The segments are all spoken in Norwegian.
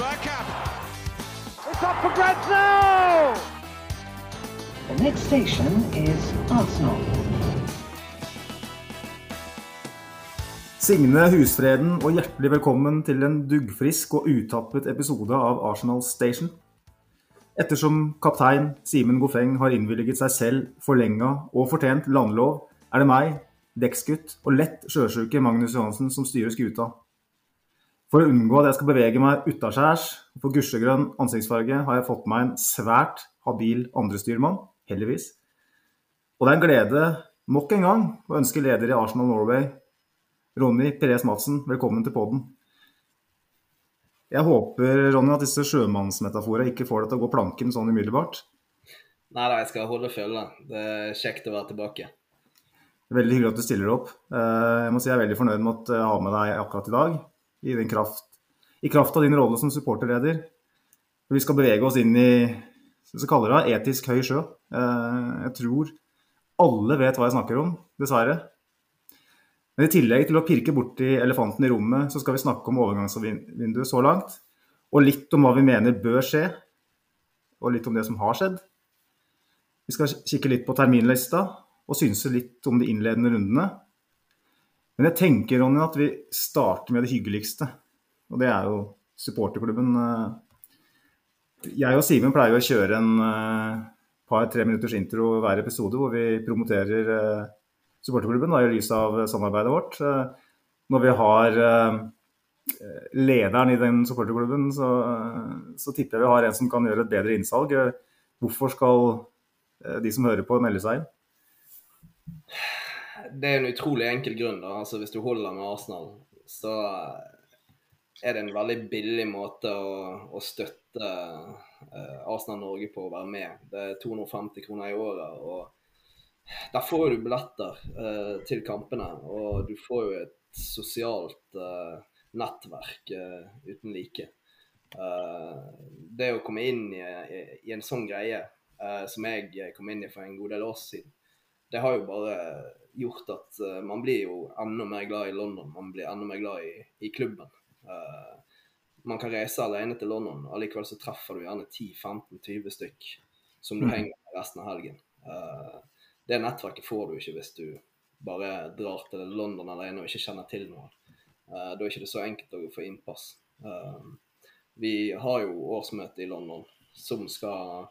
Bergkamp. It's up for grabs now! The next station is Arsenal. Signe Husfreden og hjertelig velkommen til en duggfrisk og utappet episode av Arsenal Station. Ettersom kaptein Simen Goffeng har innvilget seg selv forlenga og fortjent landlov, er det meg, dekksgutt og lett sjøsjuke Magnus Johansen som styrer skuta. For å unngå at jeg skal bevege meg utaskjærs få gusjegrønn ansiktsfarge, har jeg fått meg en svært habil andrestyrmann, heldigvis. Og det er en glede nok en gang å ønske leder i Arsenal Norway, Ronny Perez Madsen, velkommen til podden. Jeg håper Ronny, at disse sjømannsmetaforene ikke får deg til å gå planken sånn umiddelbart. Nei da, jeg skal holde følge. Det er kjekt å være tilbake. Veldig hyggelig at du stiller opp. Eh, Jeg må si jeg er veldig fornøyd med at jeg har med deg akkurat i dag. I, kraft, i kraft av din rolle som supporterleder. Vi skal bevege oss inn i så kaller det etisk høy sjø. Eh, Jeg tror alle vet hva jeg snakker om, dessverre. Men i tillegg til å pirke borti elefanten i rommet, så skal vi snakke om overgangsvinduet så langt. Og litt om hva vi mener bør skje, og litt om det som har skjedd. Vi skal kikke litt på terminlista, og synse litt om de innledende rundene. Men jeg tenker Ronny, at vi starter med det hyggeligste. Og det er jo supporterklubben. Jeg og Simen pleier å kjøre en eh, par-tre minutters intro hver episode hvor vi promoterer eh, supporterklubben i lys av samarbeidet vårt. Eh, Når vi har lederen i den supporterklubben, så, så tipper jeg vi har en som kan gjøre et bedre innsalg. Hvorfor skal de som hører på, melde seg inn? Det er en utrolig enkel grunn. da. Altså, Hvis du holder med Arsenal, så er det en veldig billig måte å, å støtte uh, Arsenal Norge på å være med. Det er 250 kroner i året. og Der får du billetter uh, til kampene, og du får jo et sosialt uh, nettverk eh, uten like. Eh, det å komme inn i, i, i en sånn greie, eh, som jeg kom inn i for en god del år siden, det har jo bare gjort at uh, man blir jo enda mer glad i London. Man blir enda mer glad i, i klubben. Uh, man kan reise alene til London, og likevel så treffer du gjerne 10-15-20 stykk som du Mm. henger med resten av helgen. Uh, det nettverket får du ikke hvis du bare drar til London alene og ikke kjenner til noen. Da er ikke det så enkelt å få innpass. Vi har jo årsmøte i London som skal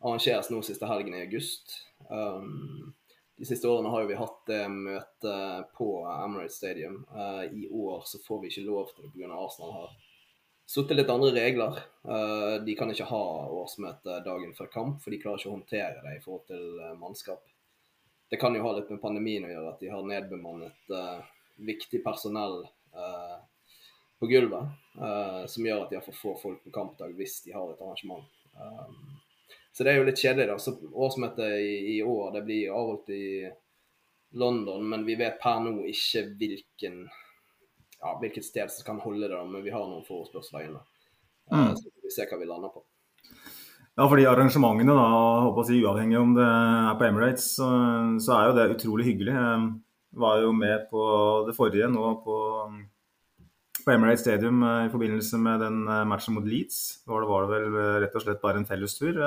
arrangeres nå siste helgen i august. Um, de siste årene har jo vi hatt det møtet på Emirates Stadium. Uh, I år så får vi ikke lov til det pga. Arsenal har satt litt andre regler. Uh, de kan ikke ha årsmøte dagen før kamp, for de klarer ikke å håndtere det i forhold til eh, mannskap. Det kan jo ha litt med pandemien å gjøre, at de har nedbemannet viktig personell på gulvet. som gjør at de har for få folk på kampdag hvis de har et arrangement. Um, så det er jo litt kjedelig, da. Så årsmøtet i, i år det blir avholdt i London, men vi vet per nå ikke hvilken, ja, hvilket sted som kan holde det, da, men vi har noen forespørsler inne. Eh, Mm. Så vi se hva vi lander på. Ja, fordi arrangementene, da, håper si, uavhengig om det er på Emirates, så, så er jo det utrolig hyggelig. Jeg var jo med på det forrige nå på, på Emirates Stadium eh, i forbindelse med den eh, matchen mot Leeds. Da var det, var vel eh, rett og slett bare en fellestur.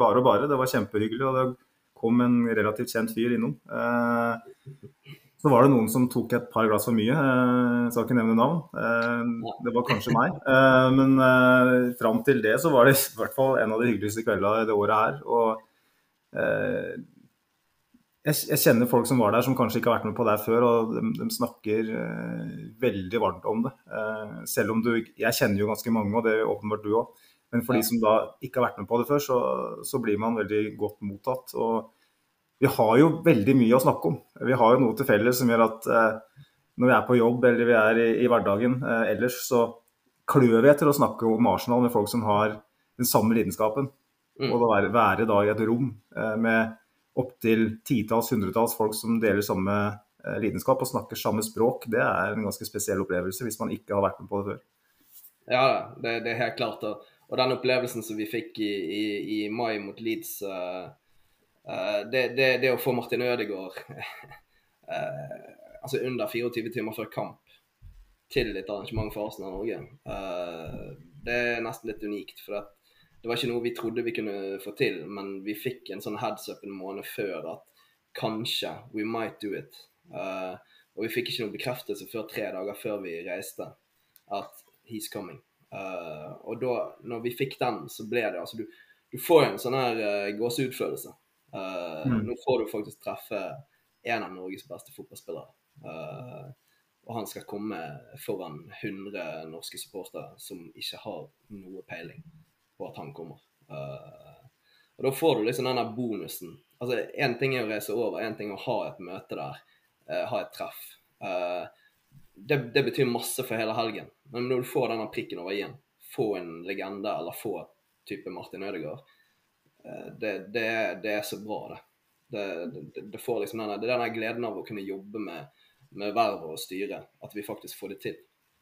Bare og bare. Det var kjempehyggelig. og det kom en relativt kjent fyr innom. Så var det noen som tok et par glass for mye. Jeg skal ikke nevne navn. Det var kanskje meg. Men fram til det så var det i hvert fall en av de hyggeligste kveldene i det året her. Og jeg, jeg kjenner folk som var der som kanskje ikke har vært med på det før, og de, de snakker eh, veldig varmt om det. Eh, selv om du Jeg kjenner jo ganske mange, og det er åpenbart du òg. Men for de som da ikke har vært med på det før, så, så blir man veldig godt mottatt. Og vi har jo veldig mye å snakke om. Vi har jo noe til felles som gjør at eh, når vi er på jobb eller vi er i, i hverdagen eh, ellers, så klør vi etter å snakke om Arsenal med folk som har den samme lidenskapen. Mm. Og da være, være da i et rom eh, med opptil titalls, hundretalls folk som deler samme eh, lidenskap og snakker samme språk, det er en ganske spesiell opplevelse hvis man ikke har vært med på det før. Ja, det, det er helt klart. Og, den opplevelsen som vi fikk i, i, i mai mot Leeds uh, det, det, det å få Martin Ødegaard uh, altså under 24 timer før kamp til et arrangement for Arsenal Norge, Det er nesten litt unikt. For at det var ikke noe vi trodde vi kunne få til, men vi fikk en sånn heads up en måned før at kanskje we might do it. Uh, og vi fikk ikke noen bekreftelse før tre dager før vi reiste at he's coming. Uh, og da når vi fikk den, så ble det altså Du, du får en sånn her uh, gåsehudfølelse. Uh, mm. Nå får du faktisk treffe en av Norges beste fotballspillere. Uh, og han skal komme foran 100 norske supportere som ikke har noe peiling at han kommer. Uh, og Da får du liksom denne bonusen. Altså, Én ting er å reise over, én ting er å ha et møte der, ha et treff. Det, det, betyr masse for hele helgen. Men når du får denne prikken over i-en, få en legende eller få type Martin Ødegaard, det, det, det, er så bra, det. Det, får liksom denne, det er denne gleden av å kunne jobbe med, med vervet og styre, at vi faktisk får det til.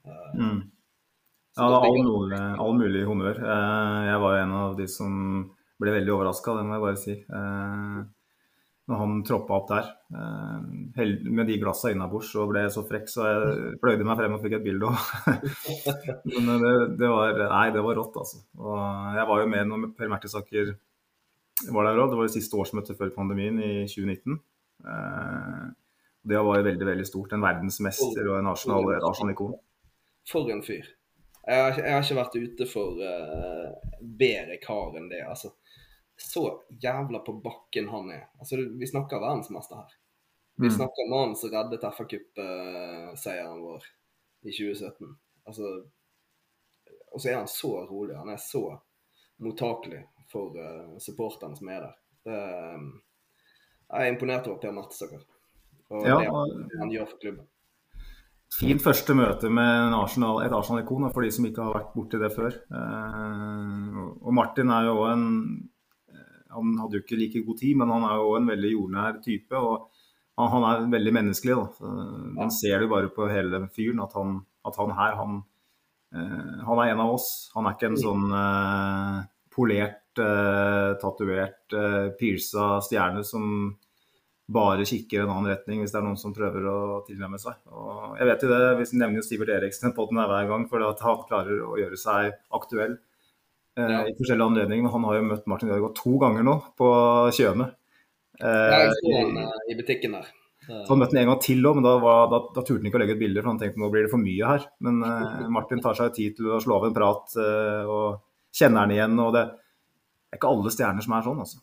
Uh, mm. Ja, det er all mulig, all mulig honnør. Uh, jeg var jo en av de som ble veldig overraska, det må jeg bare si. Uh, når han troppa opp der med de glassa innabords og ble så frekk, så jeg pløyde meg frem og fikk et bilde òg. Men det, det, var Nei, det var rått, altså. Og jeg var jo med når Per Mertesaker var der òg. Det var det siste årsmøtet før pandemien i 2019. Eh, det var jo veldig veldig stort. En verdensmester og en Arsenal-ikon. For en fyr. Jeg har, jeg har, ikke vært ute for uh, bedre kar enn det. altså. Så jævla på bakken han er. Altså, Vi snakker verdensmester her. Vi mm. snakker mannen som reddet FA-cupseieren vår i 2017. Altså, Og så er han så rolig. Han er så mottakelig for uh, supporterne som er der. Um, jeg er imponert over Per Mertesaker og ja, det han gjør for klubben. Fint første møte med Arsenal, et Arsenal-ikon for de som ikke har vært borti det før. Uh, og Martin er jo en Han hadde jo ikke like god tid, men han er jo en veldig jordnær type. og han, han er veldig menneskelig. Da. Man ser det bare på hele den fyren at han, at han her han, han er en av oss. Han er ikke en sånn polert tatovert, uh, pierca stjerne som bare kikker en annen retning hvis det er noen som prøver å tilnærme seg. Og jeg vet jo det, Vi nevner jo Sivert Eriksen på den her hver gang, for at han klarer å gjøre seg aktuell eh, ja. i forskjellige anledninger. Men han har jo møtt Martin Ødegaard to ganger nå på Tjøme. Eh, han i butikken der. Så han møtte han en gang til òg, men da, var, da, da, turte han ikke å legge ut bilder, for han tenkte nå blir det for mye her. Men Martin tar seg tid til å slå av en prat og kjenner han igjen. og det det er ikke alle stjerner som er sånn, altså.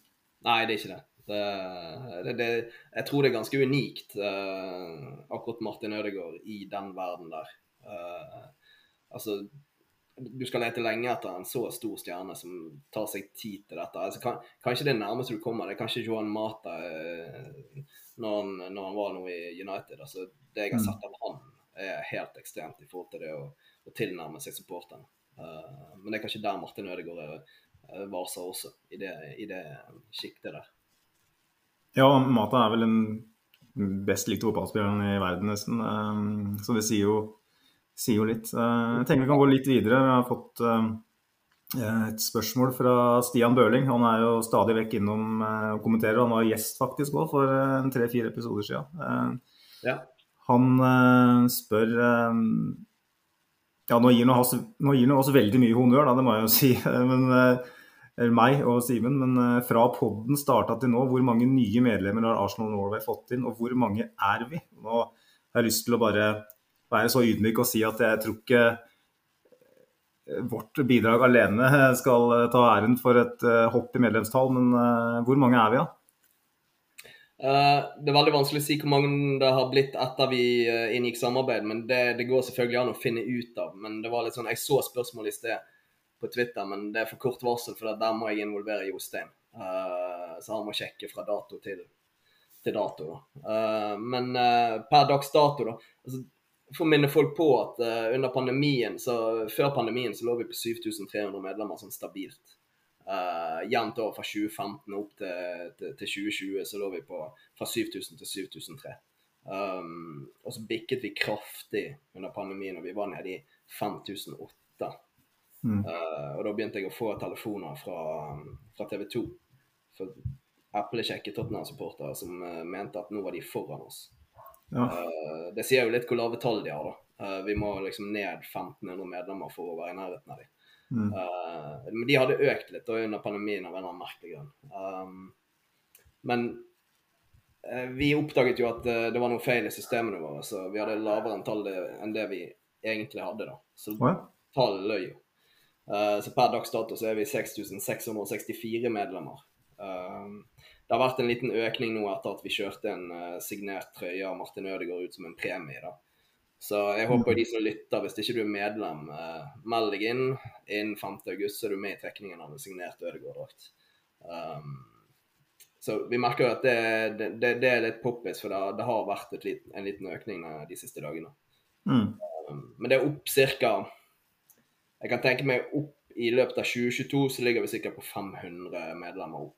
Nei, det er ikke det. Det, det, det, jeg tror det er ganske unikt, uh, akkurat Martin Ødegaard, i den verden der. Uh, altså, du skal lete lenge etter en så stor stjerne som tar seg tid til dette. Altså, kan, kanskje det nærmeste du kommer, det er kanskje Johan Mata uh, når, han, når, han, var nå i United. Altså, det jeg har mm. sett av han, er helt ekstremt i forhold til det å, å tilnærme seg supporterne. men det er kanskje der Martin Ødegaard er Eh, også, i det, i det sjiktet der. Ja, Mata er vel den best likte fotballspilleren i verden, nesten. Eh, så det sier jo, sier jo, litt. Eh, jeg tenker vi kan gå litt videre. Vi har fått et spørsmål fra Stian Børling. Han er jo stadig vekk innom og kommenterer. Han var gjest faktisk òg for tre-fire episoder siden. Ja. Han spør ja, nå gir han oss veldig mye honnør, da, det må jeg jo si. Men eller meg og Simen, men eh, fra podden starta til nå, hvor mange nye medlemmer har Arsenal Norway fått inn, og hvor mange er vi? Nå har jeg lyst til å bare være så ydmyk og si at jeg tror ikke eh, vårt bidrag alene skal eh, ta æren for et hopp i medlemstall, men hvor mange er vi, da? det er veldig vanskelig å si hvor mange det har blitt etter vi inngikk samarbeid, men det, det går selvfølgelig an å finne ut av. Men det var litt sånn, jeg så spørsmålet i sted på Twitter, men det er for kort varsel, for der må jeg involvere Jostein. Uh, så han må sjekke fra dato til, til dato. Uh, men uh, per dags dato, da altså, For å minne folk på at under pandemien, så før pandemien så lå vi på 7300 medlemmer sånn stabilt. Jevnt over fra 2015 opp til, til, til, 2020 så lå vi på fra 7000 til 7300. Um, og så bikket vi kraftig under pandemien, og vi var nede i 5008. Mm. Uh, og da begynte jeg å få telefoner fra, fra TV 2. For Apple kjekke Tottenham-supportere som uh, mente at nå var de foran oss. Ja. Uh, det sier jo litt hvor lave tall de har, da. vi må liksom ned 1500 medlemmer for å være i nærheten av dem. Mm. Men de hadde økt litt da, under pandemien av en eller annen merkelig grunn. Um, men vi oppdaget jo at det var noe feil i systemene våre, så vi hadde lavere enn tall enn det vi egentlig hadde. da. Så ja. tallet løy jo. Eh, så per dags dato så er vi 6664 medlemmer. Um, det har vært en liten økning nå etter at vi kjørte en eh, signert trøye av Martin Ødegaard ut som en premie. da. Så jeg håper de som lytter, hvis ikke du er medlem, eh, meld deg inn. Innen 5. august er du med i trekningen av en signert Ødegaard-drakt. Um, så vi merker jo at det, det, det, er litt poppis, for det, har- det har vært lit, en liten økning de siste dagene. Mm. Um, Men det er opp cirka Jeg kan tenke meg opp i løpet av 2022 så ligger vi sikkert på 500 medlemmer opp.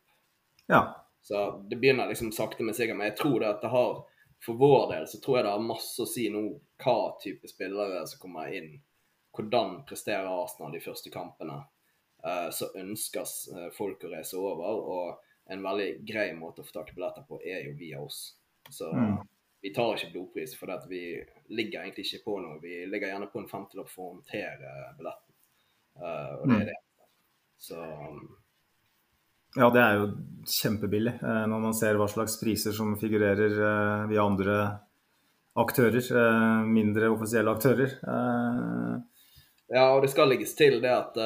ja. Så det begynner liksom sakte, men sikkert. Men jeg tror det at det har For vår del så tror jeg det har masse å si nå hva type spillere som kommer inn. Hvordan presterer Arsenal de første kampene. Eh, så ønskes eh, folk å reise over. Og en veldig grei måte å få tak i billetter på er jo via oss. Så Mm. vi tar ikke blodpris, for vi ligger egentlig ikke på noe. Vi ligger gjerne på en femtilapp for å håndtere billetten. Eh, og det Mm. er det. Så um, Ja, det er jo kjempebillig eh, når man ser hva slags priser som figurerer eh, via andre aktører. Mindre offisielle aktører. Ja, og det skal legges til det at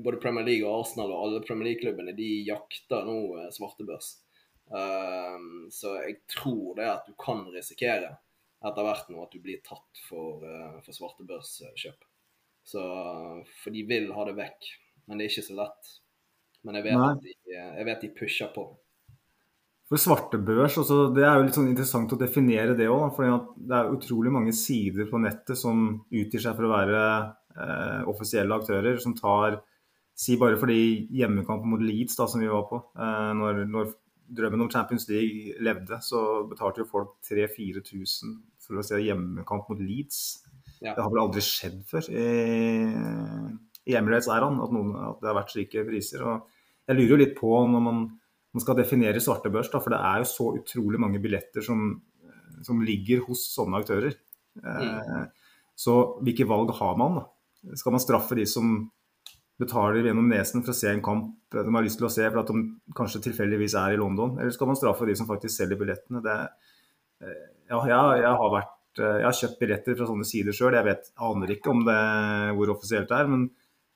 både Premier League og Arsenal og alle Premier League-klubbene de jakter nå svartebørs. Så jeg tror det at du kan risikere etter hvert nå at du blir tatt for, for svartebørskjøp. Så For de vil ha det vekk, men det er ikke så lett. Men jeg vet, Nei. at de, jeg vet de pusher på. For svartebørs, altså, det er jo litt sånn interessant å definere det òg. For det er utrolig mange sider på nettet som utgir seg for å være eh, offisielle aktører, som tar Si bare fordi hjemmekampen mot Leeds, da, som vi var på, eh, når, når drømmen om Champions League levde, så betalte jo folk 3000-4000 for å se hjemmekamp mot Leeds. Det har vel aldri skjedd før i, i Emirates-æraen at, noen- at det har vært slike priser. og Jeg lurer jo litt på når man man skal definere svartebørs, da, for det er jo så utrolig mange billetter som, som ligger hos sånne aktører. Mm. så hvilke valg har man? da? Skal man straffe de som betaler gjennom nesen for å se en kamp de har lyst til å se for at de kanskje tilfeldigvis er i London, eller skal man straffe de som faktisk selger billettene? Det, eh, ja, jeg, jeg, har vært, eh, jeg har kjøpt billetter fra sånne sider sjøl, jeg vet, aner ikke om det, hvor offisielt det er. men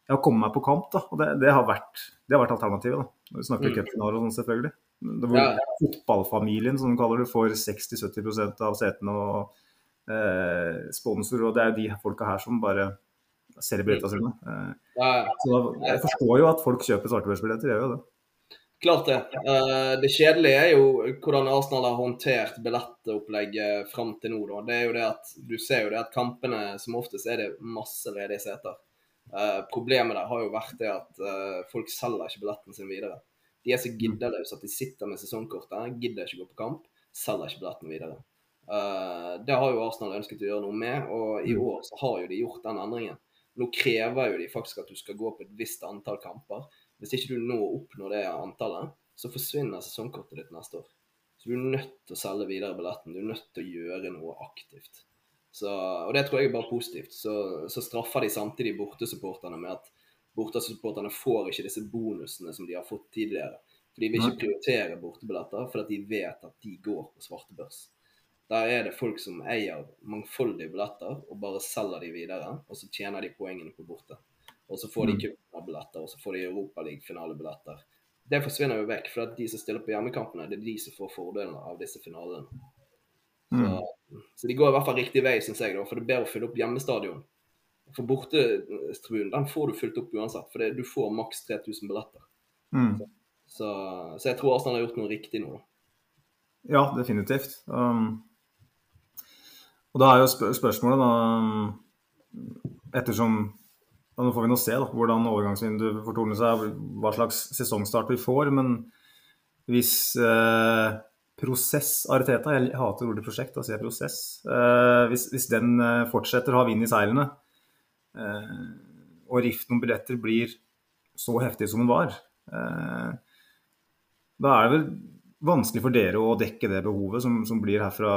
jeg har kommet meg på kamp, da, og det, det, har, vært, det har vært alternativet. da. Vi snakker Mm. cupfinaler og sånn, selvfølgelig. Det hvor Ja. Fotballfamilien, som de kaller det, får 60-70% av setene og eh, sponsor. Og det er jo de folka her som bare selger billettene sine. Eh, Ja, så da, jeg forstår jo at folk kjøper svartebørsbilletter, gjør jo det. Klart det. Eh, det kjedelige er jo hvordan Arsenal har håndtert billettopplegget fram til nå. Da. Det er jo det at Du ser jo det at kampene som oftest er det masse ledige seter. Eh, problemet der har jo vært det at eh, folk selger ikke billetten sin videre. De er så giddeløse at de sitter med sesongkortet, gidder ikke gå på kamp, selger ikke billetten videre. Det har jo Arsenal ønsket å gjøre noe med, og i år så har jo de gjort den endringen. Nå krever jo de faktisk at du skal gå på et visst antall kamper. Hvis ikke du nå oppnår det antallet, så forsvinner sesongkortet ditt neste år. Så du er nødt til å selge videre billetten. Du er nødt til å gjøre noe aktivt. Så, og det tror jeg er bare positivt. Så, så straffer de samtidig bortesupporterne med at bortesupporterne får ikke disse bonusene som de har fått tidligere. For de vil ikke prioritere bortebilletter fordi de vet at de går på svartebørs. Der er det folk som eier mangfoldige billetter og bare selger de videre, og så tjener de poengene på borte. Og så får de Mm. cupfinalebilletter, og så får de Europaliga-finalebilletter. Det forsvinner jo vekk, for de som stiller på hjemmekampene, det er de som får fordelene av disse finalene. Så, Mm. så de går i hvert fall riktig vei, syns jeg, da, for det er bedre å fylle opp hjemmestadion. For bortestribunen, den får du fylt opp uansett, for det, du får maks 3000 billetter. Mm. Så, så jeg tror Arsenal har gjort noe riktig nå, da. Ja, definitivt. Um, og da er jo spør spørsmålet, da Ettersom ja, Nå får vi nå se da, hvordan overgangsvinduet fortoner seg, hva slags sesongstart vi får. Men hvis eh, prosess Ariteta, jeg hater ordet prosjekt, da sier jeg prosess. Eh, hvis, hvis den eh, fortsetter å ha vind i seilene, eh, og riften om billetter blir så heftig som den var, eh, da er det vel vanskelig for dere å dekke det behovet som, som blir her fra,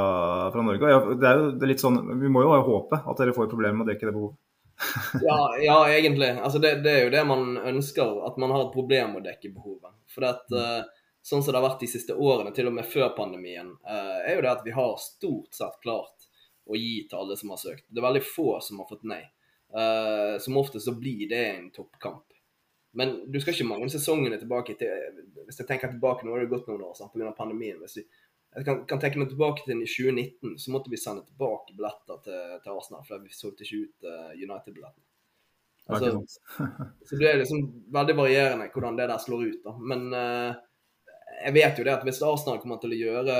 fra Norge. Det er jo det er litt sånn, Vi må jo håpe at dere får problemer med å dekke det behovet. ja, ja, egentlig. Altså det, det, er jo det man ønsker, at man har et problem å dekke behovet. For at, uh, sånn som det har vært de siste årene, til og med før pandemien, uh, er jo det at vi har stort sett klart å gi til alle som har søkt. Det er veldig få som har fått nei. Uh, som ofte så blir det en toppkamp. Men du skal ikke mange sesongene tilbake til Hvis jeg tenker tilbake, nå har det gått noen år pga. pandemien. hvis vi jeg kan, kan, tenke meg tilbake til i 2019, så måtte vi sende tilbake billetter til, til Arsenal, for vi solgte ikke ut uh, United-billettene. Altså, så det er liksom veldig varierende hvordan det der slår ut. da. Men uh, jeg vet jo det at hvis Arsenal kommer til å gjøre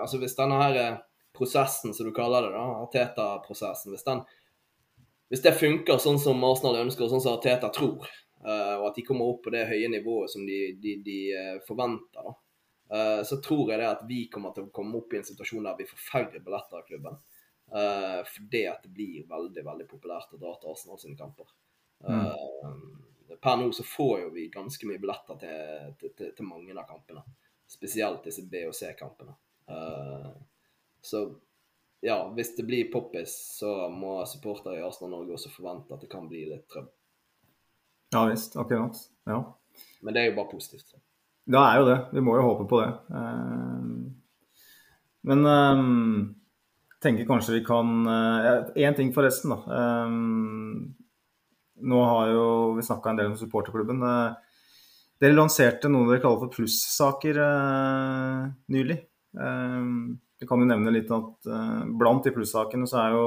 altså Hvis denne her eh, prosessen, som du kaller det, da, Arteta-prosessen, hvis, hvis det funker sånn som Arsenal ønsker, og sånn som Arteta tror, uh, og at de kommer opp på det høye nivået som de, de, de forventer, da, så tror jeg det at vi kommer til å komme opp i en situasjon der vi får færre billetter av klubben. Uh, fordi at det blir veldig veldig populært å dra til Arsenal sine kamper. Mm. Per nå så får jo vi ganske mye billetter til, til, til, til mange av kampene. Spesielt disse B- og C-kampene. Så ja, hvis det blir poppis, så må supportere i Arsenal Norge også forvente at det kan bli litt trøbbel. Ja visst, akkurat. Ja. Men det er jo bare positivt. Så. Det er jo det. Vi må jo håpe på det. Eh, men jeg eh, tenker kanskje vi kan Én eh, ting forresten, da. Nå har jo vi snakka en del om supporterklubben. Dere lanserte noe dere kaller for plussaker nylig. Vi kan jo nevne litt at blant de plussakene så er jo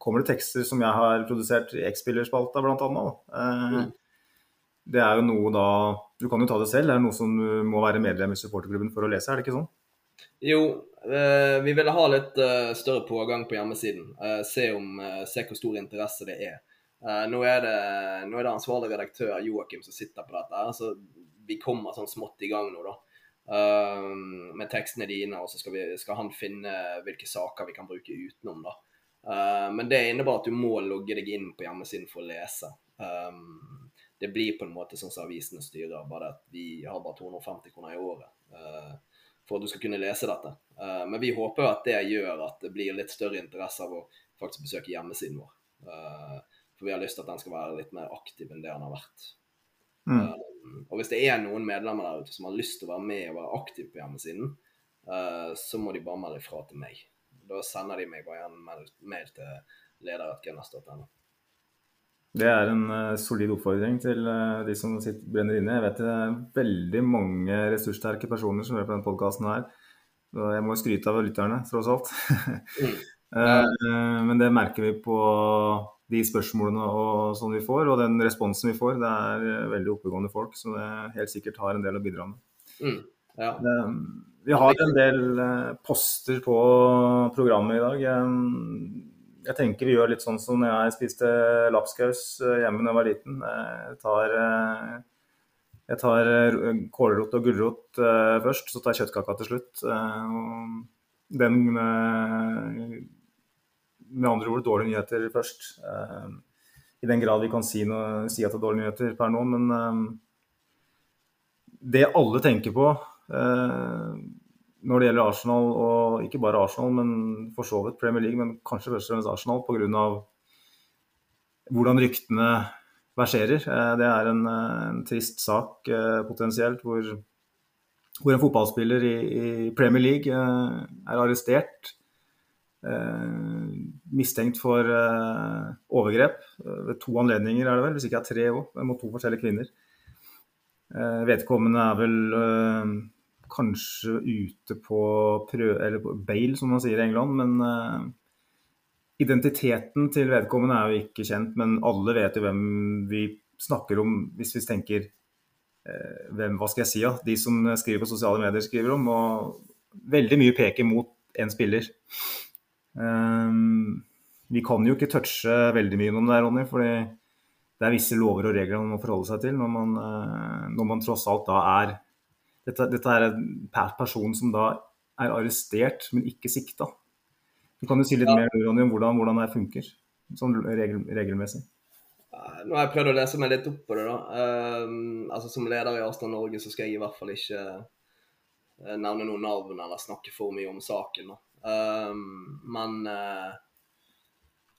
kommer det tekster som jeg har produsert i X-spillerspalta, annet. Mm. Det er jo noe da Du kan jo ta det selv. Det er noe som må være medlem i supporterklubben for å lese, er det ikke sånn? Jo, eh, vi ville ha litt eh, større pågang på hjemmesiden. Eh, se, om, eh, se, hvor stor interesse det er. Eh, nå, er det, nå er det ansvarlig redaktør Joakim som sitter på dette. så Vi kommer sånn smått i gang nå, da. Eh, med tekstene dine, og så skal, vi, skal, han finne hvilke saker vi kan bruke utenom. da. men det innebærer at du må logge deg inn på hjemmesiden for å lese. Um, det blir på en måte sånn som avisene styrer, bare at vi har bare 250 kroner i året uh, for at du skal kunne lese dette. Uh, men vi håper at det gjør at det blir litt større interesse av å faktisk besøke hjemmesiden vår. Uh, for vi har lyst til at den skal være litt mer aktiv enn det den har vært. Mm. og hvis det er noen medlemmer der ute som har lyst til å være med og være aktiv på hjemmesiden, så må de bare melde ifra til meg. Da sender de meg bare en mail til leder.gunners.no. Det er en uh, solid oppfordring til uh, de som sitter, brenner inne. Jeg vet det er veldig mange ressurssterke personer som hører på denne podkasten her. Og jeg må skryte av lytterne, tross alt. mm. uh, men det merker vi på de spørsmålene og som vi får, og den responsen vi får. Det er veldig oppegående folk, det helt sikkert har en del å bidra med. Mm. Ja. vi har en del poster på programmet i dag. Um, jeg tenker vi gjør litt sånn som når jeg spiste lapskaus eh, hjemme da jeg var liten. Jeg tar, eh, jeg tar eh, kålrot og gulrot først, så tar jeg kjøttkaka til slutt. Den Med andre ord dårlige nyheter først. I den grad vi kan si, noe, si at det er dårlige nyheter per nå. Men det alle tenker på når det gjelder Arsenal, og ikke bare Arsenal, men for så vidt Premier League, men kanskje først og fremst Arsenal, pga. hvordan ryktene verserer. Eh, det er en, eh, en trist sak eh, potensielt, hvor, hvor en fotballspiller i, i, Premier League er arrestert. Mistenkt for overgrep ved to anledninger, er det vel, hvis ikke er tre òg, mot to forskjellige kvinner. Vedkommende er vel kanskje ute på, prø eller på bail, som man sier i England. Men uh, identiteten til vedkommende er jo ikke kjent. Men alle vet jo hvem vi snakker om hvis vi tenker uh, hvem, Hva skal jeg si, ja? De som skriver på sosiale medier, skriver om. Og veldig mye peker mot en spiller. Um, vi kan jo ikke touche veldig mye om det, Ronny. fordi det er visse lover og regler man må forholde seg til når man, når man tross alt da er dette, dette er en person som da er arrestert, men ikke sikta. Du kan jo si litt ja. mer Ronny, om hvordan, hvordan, det funker sånn regel, regelmessig. Nå har jeg prøvd å lese meg litt opp på det. da. Um, altså Som leder i Arsenal Norge så skal jeg i hvert fall ikke uh, nevne noen navn eller snakke for mye om saken. da. Um, men uh,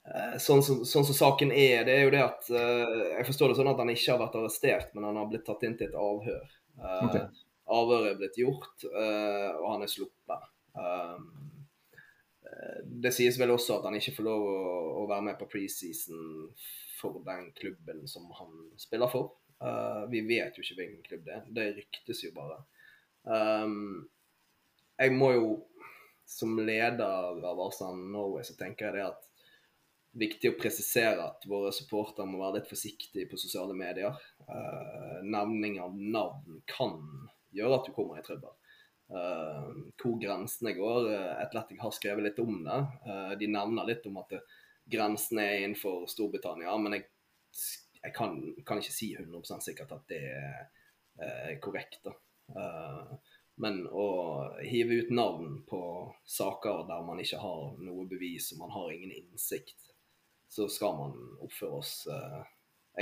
Eh, sånn som, sånn som, saken er, det er jo det at uh, Jeg forstår det sånn at han ikke har vært arrestert, men han har blitt tatt inn til et avhør. Uh, okay. Avhøret er blitt gjort, uh, og han er sluppet. det sies vel også at han ikke får lov å, være med på preseason for den klubben som han spiller for. vi vet jo ikke hvilken klubb det er, det ryktes jo bare. Um, jeg må jo, som leder av Arsenal Norway, så tenker jeg det at viktig å presisere at våre supportere må være litt forsiktige på sosiale medier. Nevning av navn kan gjøre at du kommer i trøbbel. Uh, hvor grensene går. Uh, Atletic har skrevet litt om det. Uh, de nevner litt om at grensene er innenfor Storbritannia, men jeg, jeg kan, kan, ikke si 100 sikkert at det er korrekt. da. Men å hive ut navn på saker der man ikke har noe bevis og man har ingen innsikt, så skal man oppføre oss eh,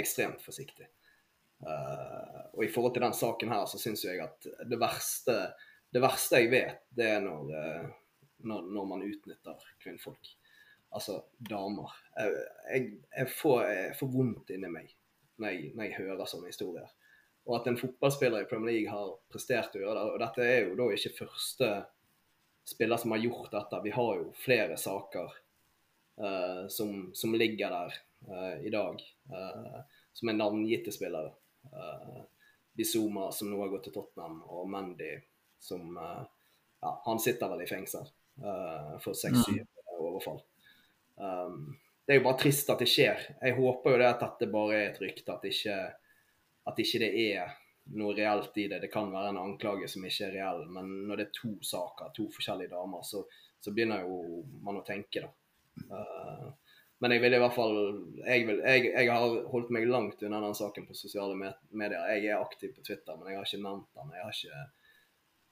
ekstremt forsiktig. Uh, og i forhold til den saken her, så syns jeg at det verste, det verste jeg vet, det er når, uh, når, når, man utnytter kvinnfolk. Altså damer. Jeg, jeg, jeg, får, jeg, får, vondt inni meg når jeg, når jeg hører sånne historier. Og at en fotballspiller i Premier League har prestert å gjøre det. Og dette er jo da ikke første spiller som har gjort dette. Vi har jo flere saker uh, som, som, ligger der uh, i dag, uh, som er navngitte spillere. Uh, Bizuma, som nå har gått til Tottenham, og Mandy, som ja, Han sitter vel i fengsel for seks-syv mm. overfall. Um, det er jo bare trist at det skjer. Jeg håper jo det at dette bare er et rykte, at ikke, at ikke det er noe reelt i det. Det kan være en anklage som ikke er reell, men når det er to saker, to forskjellige damer, så, så begynner jo man å tenke, da. Uh, men jeg vil i hvert fall jeg, vil, jeg, jeg, har holdt meg langt unna den saken på sosiale medier. Jeg er aktiv på Twitter, men jeg har ikke nevnt den. Jeg har ikke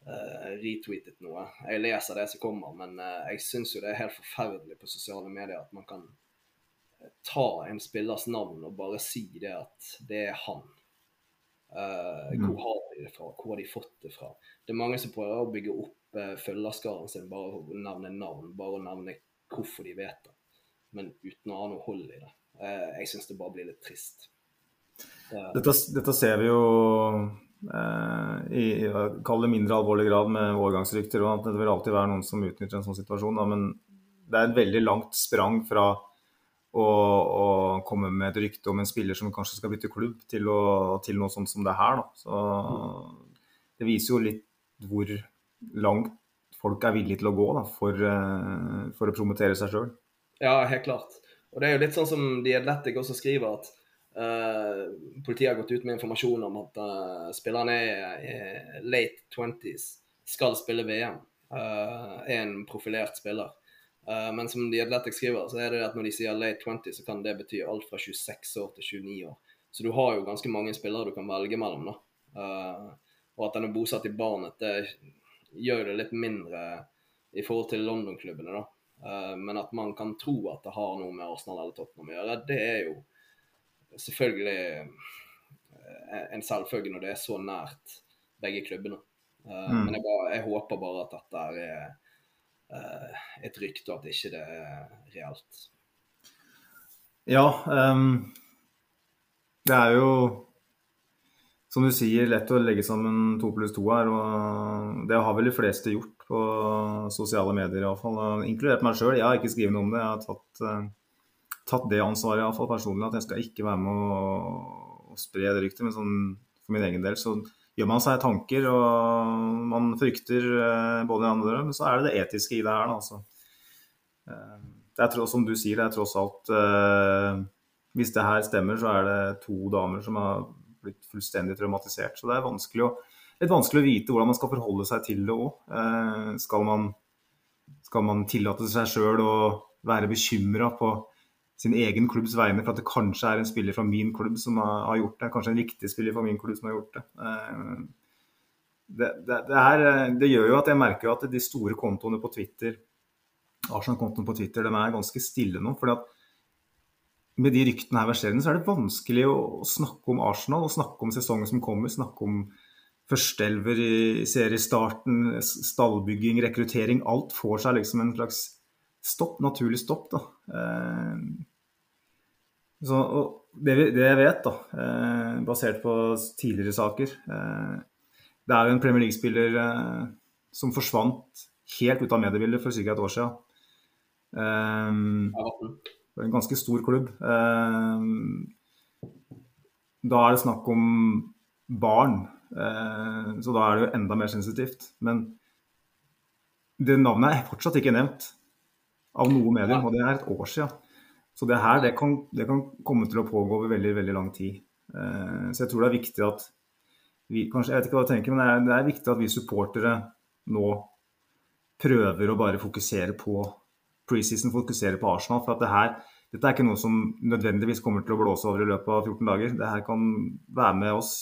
uh, retweetet noe. Jeg leser det som kommer, men uh, jeg syns jo det er helt forferdelig på sosiale medier at man kan ta en spillers navn og bare si det at det er han. Uh. Hvor har de det fra? Hvor har de fått det fra? Det er mange som prøver å bygge opp uh, følgerskaren sin bare å nevne navn, bare å nevne hvorfor de vet det, men uten å ha noe hold i det. Eh, jeg syns det bare blir litt trist. Dette, dette ser vi jo eh, i, kall det mindre alvorlig grad med overgangsrykter. og at Det vil alltid være noen som utnytter en sånn situasjon. Da, men det er et veldig langt sprang fra å, å, komme med et rykte om en spiller som kanskje skal bytte klubb, til, å, til noe sånt som det her. Da. Så det viser jo litt hvor langt folk er villige til å gå da, for, eh, for, å promotere seg sjøl. Ja, helt klart. Og det er jo litt sånn som The Athletic også skriver, at uh, politiet har gått ut med informasjon om at uh, spillerne er, er late 20s, skal spille VM. Uh, er en profilert spiller. Men som The Athletic skriver, så er det at når de sier late 20, så kan det bety alt fra 26 år til 29 år. Så du har jo ganske mange spillere du kan velge mellom. da. Og at den er bosatt i Barnet, det gjør det litt mindre i forhold til London-klubbene, da. Uh, men at man kan tro at det har noe med Arsenal eller Tottenham å gjøre, det er jo selvfølgelig uh, en selvfølge når det er så nært begge klubbene. Uh, mm. Men jeg, bare, jeg, håper bare at dette er et rykte, og at ikke det er reelt. Ja, um, det er jo som du sier, lett å legge sammen to pluss to her. og Det har vel de fleste gjort på sosiale medier, iallfall. Inkludert meg sjøl. Jeg har ikke skrevet noe om det. Jeg har tatt, uh, tatt det ansvaret i fall personlig. At jeg skal ikke være med å, å spre det ryktet. Men sånn, for min egen del så gjør man seg tanker, og man frykter uh, både det andre. Men så er det det etiske i det her, da. Altså. Uh, det er som du sier, det er tross alt Hvis det her stemmer, så er det to damer som har blitt fullstendig traumatisert. Så det er vanskelig å, litt vanskelig å vite hvordan man skal forholde seg til det òg. Eh, skal, skal man tillate seg sjøl å være bekymra på sin egen klubbs vegne for at det kanskje er en spiller fra min klubb som har, gjort det? Kanskje en viktig spiller fra min klubb som har gjort det. Eh, det, det, det, her, det, gjør jo at jeg merker at de store kontoene på Twitter Arsenal-kontoene på Twitter de er ganske stille nå. fordi at med de ryktene her verserende, så er det vanskelig å snakke om Arsenal og snakke om sesongen som kommer. Snakke om førsteelver i seriestarten, stallbygging, rekruttering. Alt får seg liksom en slags stopp, naturlig stopp, da. Eh, så, det, det, jeg vet, da, eh, basert på tidligere saker eh, Det er jo en Premier League-spiller som forsvant helt ut av mediebildet for ca. et år siden. En ganske stor klubb. da er det snakk om barn, så da er det jo enda mer sensitivt. Men det navnet er fortsatt ikke nevnt av noe medium, og det er et år siden. Så det her det kan, det kan, komme til å pågå over veldig veldig lang tid. Eh, så jeg tror det er viktig at vi kanskje, Jeg vet ikke hva du tenker, men det er, det er viktig at vi supportere nå prøver å bare fokusere på preseason, fokuserer på Arsenal. For at det her, dette er ikke noe som nødvendigvis kommer til å blåse over i løpet av 14 dager. Det her kan være med oss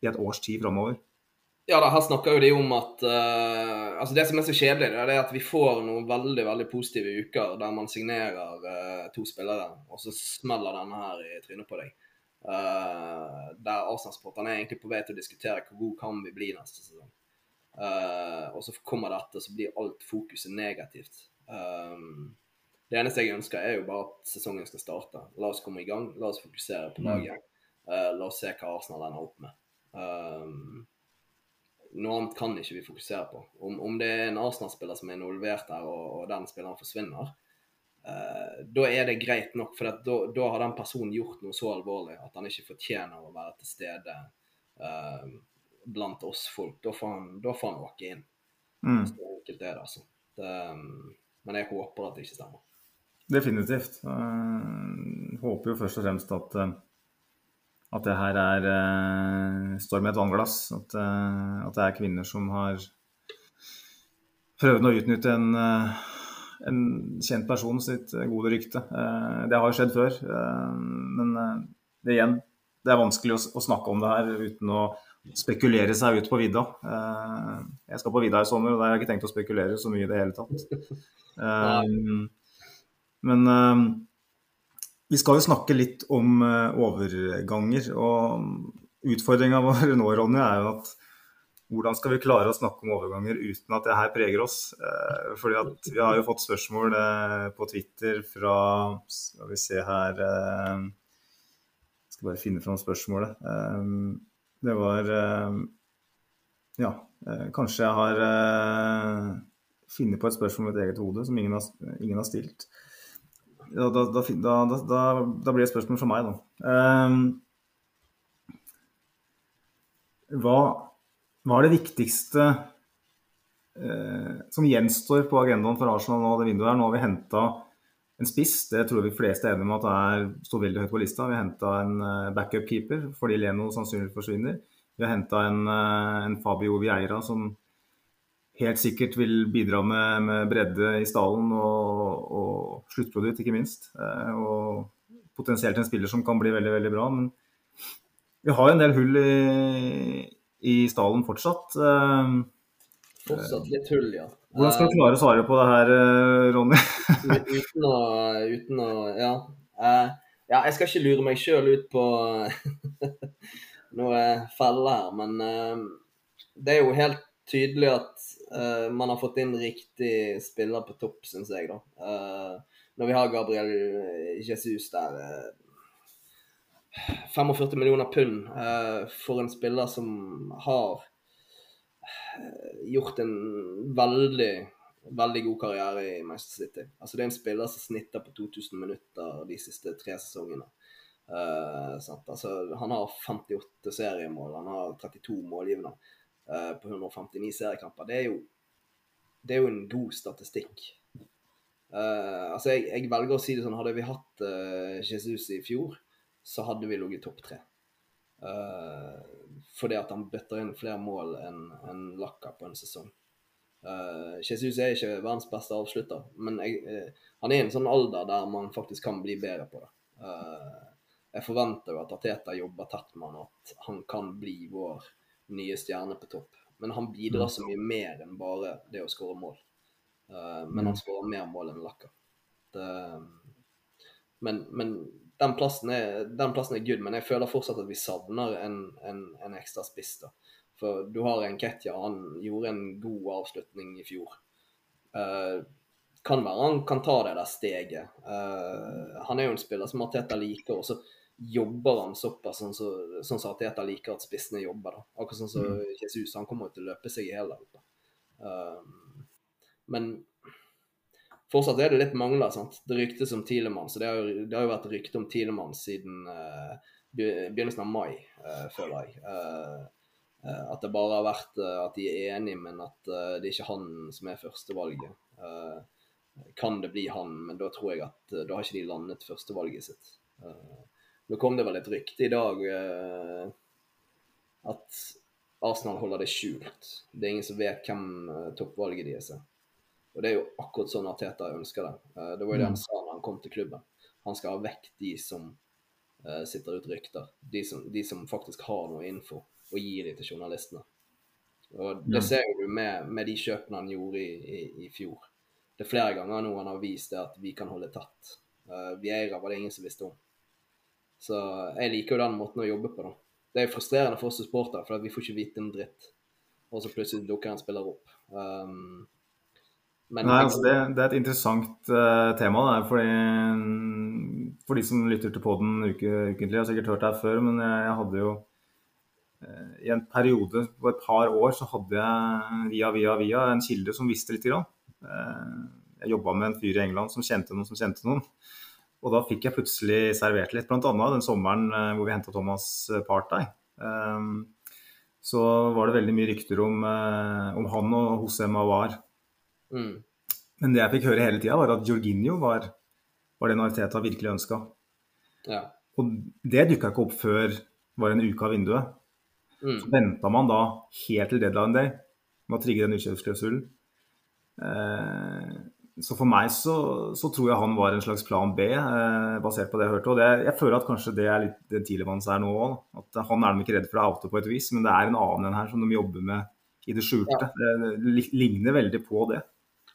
i et års tid framover. Ja, da, her snakker jo de om at uh, altså Det som er så kjedelig, det er at vi får noen veldig veldig positive uker der man signerer uh, to spillere, og så smeller denne her i trynet på deg. Uh, der Arsenal-sporterne er egentlig på vei til å diskutere hvor god kan vi bli neste sesong. og så kommer dette, så blir alt fokuset negativt. Det eneste jeg ønsker, er jo bare at sesongen skal starte. La oss komme i gang, la oss fokusere på mm. laget. la oss se hva Arsenal ender opp med. Um, noe annet kan ikke vi fokusere på. Om, om det er en Arsenal-spiller som er involvert der, og, og den spilleren forsvinner, uh, da er det greit nok. For da, da, har den personen gjort noe så alvorlig at han ikke fortjener å være til stede uh, blant oss folk. Da får han, da får han åke inn. Mm. Så enkelt er det, altså. Det, um, men jeg håper at det ikke stemmer. Definitivt. Jeg håper jo først og fremst at at det her er uh, står med et vannglass. At, at, det er kvinner som har prøvd å utnytte en, en kjent person sitt gode rykte. det har jo skjedd før. men det igjen, det er vanskelig å, snakke om det her uten å spekulere seg ut på vidda. jeg skal på vidda i sommer, og der har jeg ikke tenkt å spekulere så mye i det hele tatt. men vi skal jo snakke litt om overganger. og Utfordringa vår nå Ronny, er jo at hvordan skal vi klare å snakke om overganger uten at det her preger oss? Fordi at Vi har jo fått spørsmål på Twitter fra Skal vi se her skal bare finne fram spørsmålet. Det var Ja, kanskje jeg har funnet på et spørsmål i mitt eget hode som ingen har, ingen har stilt da, da, da, da, blir det et spørsmål fra meg, da. Hva, hva, er det viktigste som gjenstår på agendaen for Arsenal nå det vinduet her? Nå har vi henta en spiss, det tror vi fleste er enige om at er, står veldig høyt på lista. Vi har henta en uh, backup-keeper fordi Leno sannsynligvis forsvinner. Vi har henta en, uh, en Fabio Vieira som helt sikkert vil bidra med, med bredde i stallen og, og sluttprodukt, ikke minst. Eh, og potensielt en spiller som kan bli veldig, veldig bra. Men vi har en del hull i, i stallen fortsatt. Eh, fortsatt litt hull, ja. Hvordan skal du klare å svare på det her, eh, Ronny? uten, å, uten å Ja. ja jeg skal ikke lure meg sjøl ut på noe felle her, men det er jo helt tydelig at man har fått inn riktig spiller på topp, syns jeg, da. Når vi har Gabriel Jesus der uh, eh, 45 millioner pund for en spiller som har gjort en veldig veldig god karriere i Manchester City. Altså Det er en spiller som snitter på 2000 minutter de siste tre sesongene. Uh, altså, han har 58 seriemål, han har 32 målgivende. uh, på 159 seriekamper. Det er jo, det er jo en god statistikk. Uh, altså jeg, jeg, velger å si det sånn, Hadde vi hatt Jesus i fjor, så hadde vi ligget topp tre. Uh, fordi at han bøtter inn flere mål enn en Lacka på en sesong. Uh, Jesus er ikke verdens beste avslutter, men jeg, han er i en sånn alder der man faktisk kan bli bedre på det. jeg forventer jo at Ateta jobber tett med han, at han kan bli vår nye stjerne på topp. Men han bidrar mm. så mye mer enn bare det å skåre mål. Uh, men han mm. skårer mer mål enn Lacka. Men, men den, plassen er, den, plassen er, good, men jeg føler fortsatt at vi savner en, en, en ekstra spiss. da. For du har en Ketja, han gjorde en god avslutning i fjor. Uh, kan være han kan ta det der steget. Uh, han er jo en spiller som Arteta liker, og så jobber han såpass sånn som så, sånn så Arteta liker at spissene jobber. da. Akkurat sånn som så Jesus. Han kommer til å løpe seg i hjel. Uh, men fortsatt er det litt mangler. sant? Det ryktes om Tilemann, så det har, jo, det har jo vært rykte om Tilemann siden uh, begynnelsen av mai, føler jeg. at det bare har vært at de er enige, men at det er ikke han som er førstevalget. Uh, kan det bli han, men da tror jeg at da har ikke de landet førstevalget sitt. Uh, nå kom det vel et rykte i dag uh, at Arsenal holder det skjult. Det er ingen som vet hvem uh, toppvalget deres er. Og det er jo akkurat sånn at Teta ønsker det. Uh, det var jo det han mm. sa når han kom til klubben. Han skal ha vekk de som sitter ut rykter. De som, de som, faktisk har noe info, og gir de til journalistene. Og Det ser du med, med de kjøpene han gjorde i, i, i fjor det er flere ganger nå han har vist det at vi kan holde tatt. Uh, Vieira var det ingen som visste om. Så jeg liker jo den måten å jobbe på, da. Det er frustrerende for oss supportere, for vi får ikke vite en dritt. Og så plutselig dukker en spiller opp. Um, men, Nei, altså det, det, er et interessant uh, tema. Der, fordi, for de som lytter til poden uke, ukentlig, jeg har sikkert hørt det her før, men jeg, jeg hadde jo uh, I en periode på et par år så hadde jeg via, via, via en kilde som visste litt. Grann. Eh, jeg jobba med en fyr i England som kjente noen som kjente noen. Og da fikk jeg plutselig servert litt, bl.a. den sommeren eh, hvor vi henta Thomas eh, Partey. Så var det veldig mye rykter om, om han og Hosem Awar. Mm. Men det jeg fikk høre hele tida, var at Jorginho var, var den Arteta virkelig ønska. Ja. Og det dukka ikke opp før var en uke av vinduet. Mm. Så venta man da helt til deadline day med å trigge den utkjøpsklausulen. Eh, så for meg så, så, tror jeg han var en slags plan B, eh, basert på det jeg hørte. Og det, jeg føler at kanskje det er litt det Tilemanns er nå òg. At han er de ikke redd for å oute på et vis, men det er en annen en her som de jobber med i det skjulte. Ja. Det ligner veldig på det.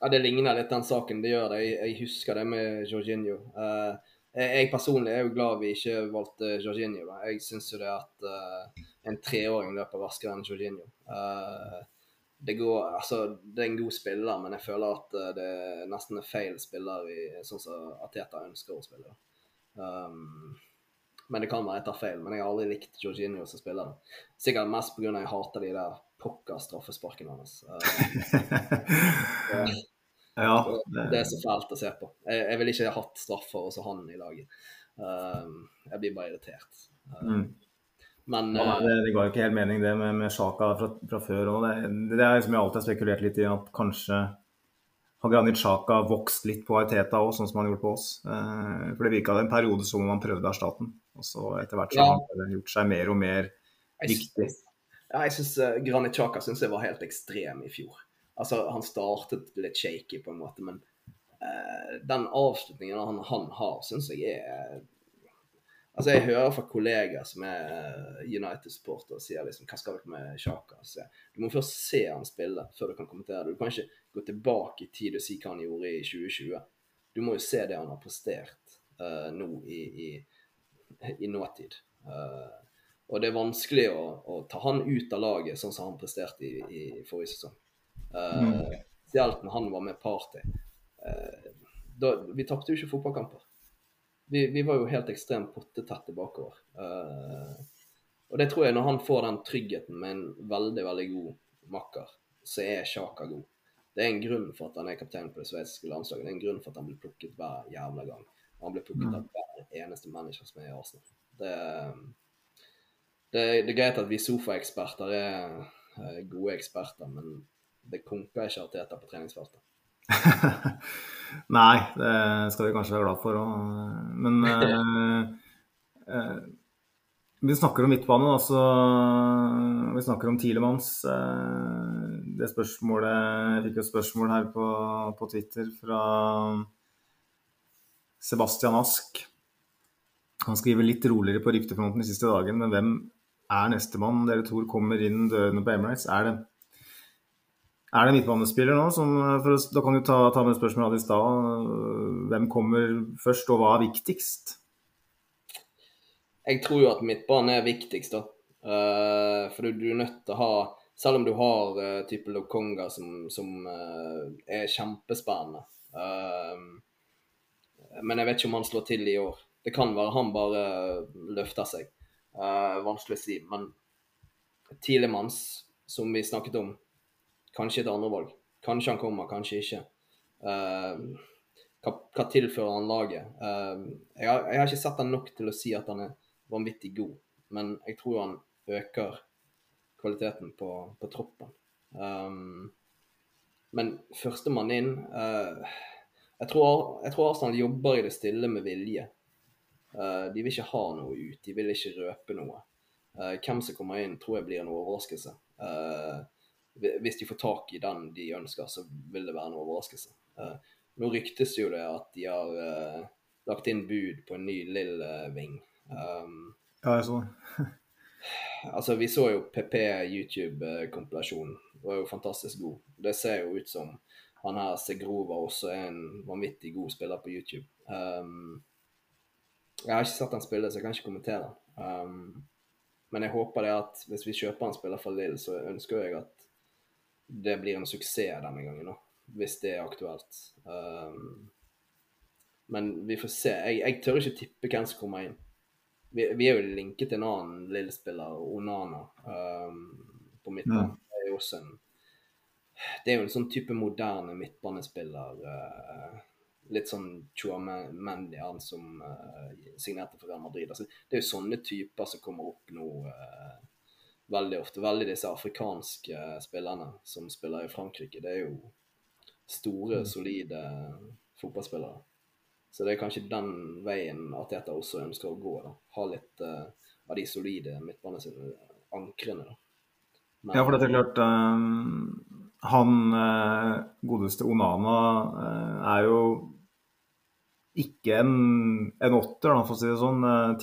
Ja, det ligner litt den saken. Det gjør det. Jeg, jeg husker det med Jorginho. Uh, jeg personlig er jo glad vi ikke valgte Jorginho. Jeg syns jo det at uh, en treåring løper raskere enn Jorginho. Uh, det, går, altså, det er en god spiller, men jeg føler at det det nesten er feil spiller i, sånn som Ateta ønsker å spille. Um, men det kan være jeg tar feil. Men jeg har aldri likt Jorginho som spiller. Sikkert mest pga. jeg hater de der pokker straffesparkene hans. Uh, ja, det... det... er så fælt å se på. Jeg, jeg ville ikke hatt straffer hos han i laget. Uh, jeg blir bare irritert. Uh, mm. Men, ja, det, det, ga jo ikke helt mening, det med, med Sjaka fra, fra, før. Og det, det er som jeg alltid har spekulert litt i, at kanskje har Granit Sjaka vokst litt på Aiteta òg, sånn som han gjorde på oss. Eh, for det virka en periode som om han prøvde å erstatte den. Og så etter hvert så ja. har han gjort seg mer og mer viktig. Ja, jeg syns uh, Granit Sjaka synes jeg var helt ekstrem i fjor. Altså, Han startet litt shaky, på en måte, men uh, den avslutningen han, han har, syns jeg er Altså, Jeg hører fra kollegaer som er eh, United-supportere og sier liksom Hva skal dere med Sjaka? Du må først se han spille før du kan kommentere det. Du kan ikke gå tilbake i tid og si hva han gjorde i 2020. Du må jo se det han har prestert uh, nå i, i, i nåtid. Uh, og det er vanskelig å, å, ta han ut av laget sånn som han presterte i, i forrige sesong. Uh, spesielt når han var med Party. Da, vi tapte jo ikke fotballkamper vi, vi, var jo helt ekstremt pottetette bakover. Uh, og det tror jeg når han får den tryggheten med en veldig, veldig god makker, så er Sjaka god. Det er en grunn for at han er kaptein på det sveitsiske landslaget. Det er en grunn for at han blir plukket hver jævla gang. Han blir plukket mm. av hver eneste manager som er i Arsenal. Det, det, det er greit at vi sofaeksperter er eh, gode eksperter, men det konka ikke Arteta på treningsfeltet. Nei, det skal vi kanskje være glad for òg. Men eh, eh, vi snakker om midtbane, altså. Vi snakker om Tilemanns. Eh, det spørsmålet Jeg fikk et spørsmål her på, på Twitter fra Sebastian Ask. Han skriver litt roligere på ryktefronten de siste dagene, men hvem er nestemann dere tror kommer inn dørene på Emirates? Er det er det en midtbanespiller nå? Som, for, da kan du ta, ta med spørsmålet i stad. Hvem kommer først, og hva er viktigst? Jeg tror jo at midtbanen er viktigst, da. Uh, for du, du, er nødt til å ha Selv om du har uh, type Lokonga som, som uh, er kjempespennende, men jeg vet ikke om han slår til i år. Det kan være han bare løfter seg. Vanskelig å si. Men Tilemanns, som vi snakket om, kanskje et andrevalg. Kanskje han kommer, kanskje ikke. Uh, hva, hva, tilfører han laget? Uh, jeg, har, jeg, har, ikke sett han nok til å si at han er vanvittig god, men jeg tror han øker kvaliteten på, på troppen. Um, men førstemann inn uh, jeg, tror, jeg tror Arsenal jobber i det stille med vilje. Uh, de vil ikke ha noe ut, de vil ikke røpe noe. Uh, hvem som kommer inn, tror jeg blir en overraskelse. Hvis de får tak i den de ønsker, så vil det være en overraskelse. nå ryktes jo det at de har lagt inn bud på en ny Lill-ving. Um, ja, jeg så det. Altså, vi så jo PP YouTube-kompilasjonen. Det var jo fantastisk god. Det ser jo ut som han her Segrova også er en vanvittig god spiller på YouTube. Um, jeg har ikke sett han spille, så jeg kan ikke kommentere. Um, men jeg håper det at hvis vi kjøper en spiller fra Lill, så ønsker jeg at det blir en suksess denne gangen, da, hvis det er aktuelt. Um, men vi får se. Jeg, jeg tør ikke tippe hvem som kommer inn vi, vi, er jo linket til en annen Lill-spiller, Onana, um, på midtbanen. Det er jo også en Det er jo en sånn type moderne midtbanespiller. Uh, litt sånn Chouamendi, han som uh, signerte for Real Madrid. Altså, det er jo sånne typer som kommer opp nå uh, veldig ofte. Veldig disse afrikanske spillerne som spiller i Frankrike. Det er jo store, mm. solide fotballspillere. Så det er kanskje den veien Arteta også ønsker å gå. da. Ha litt uh, av de solide midtbaneankrene. Men, ja, for det er klart um, Han uh, godeste Onana uh, er jo ikke en, en åtter, da, for å si det sånn. Uh,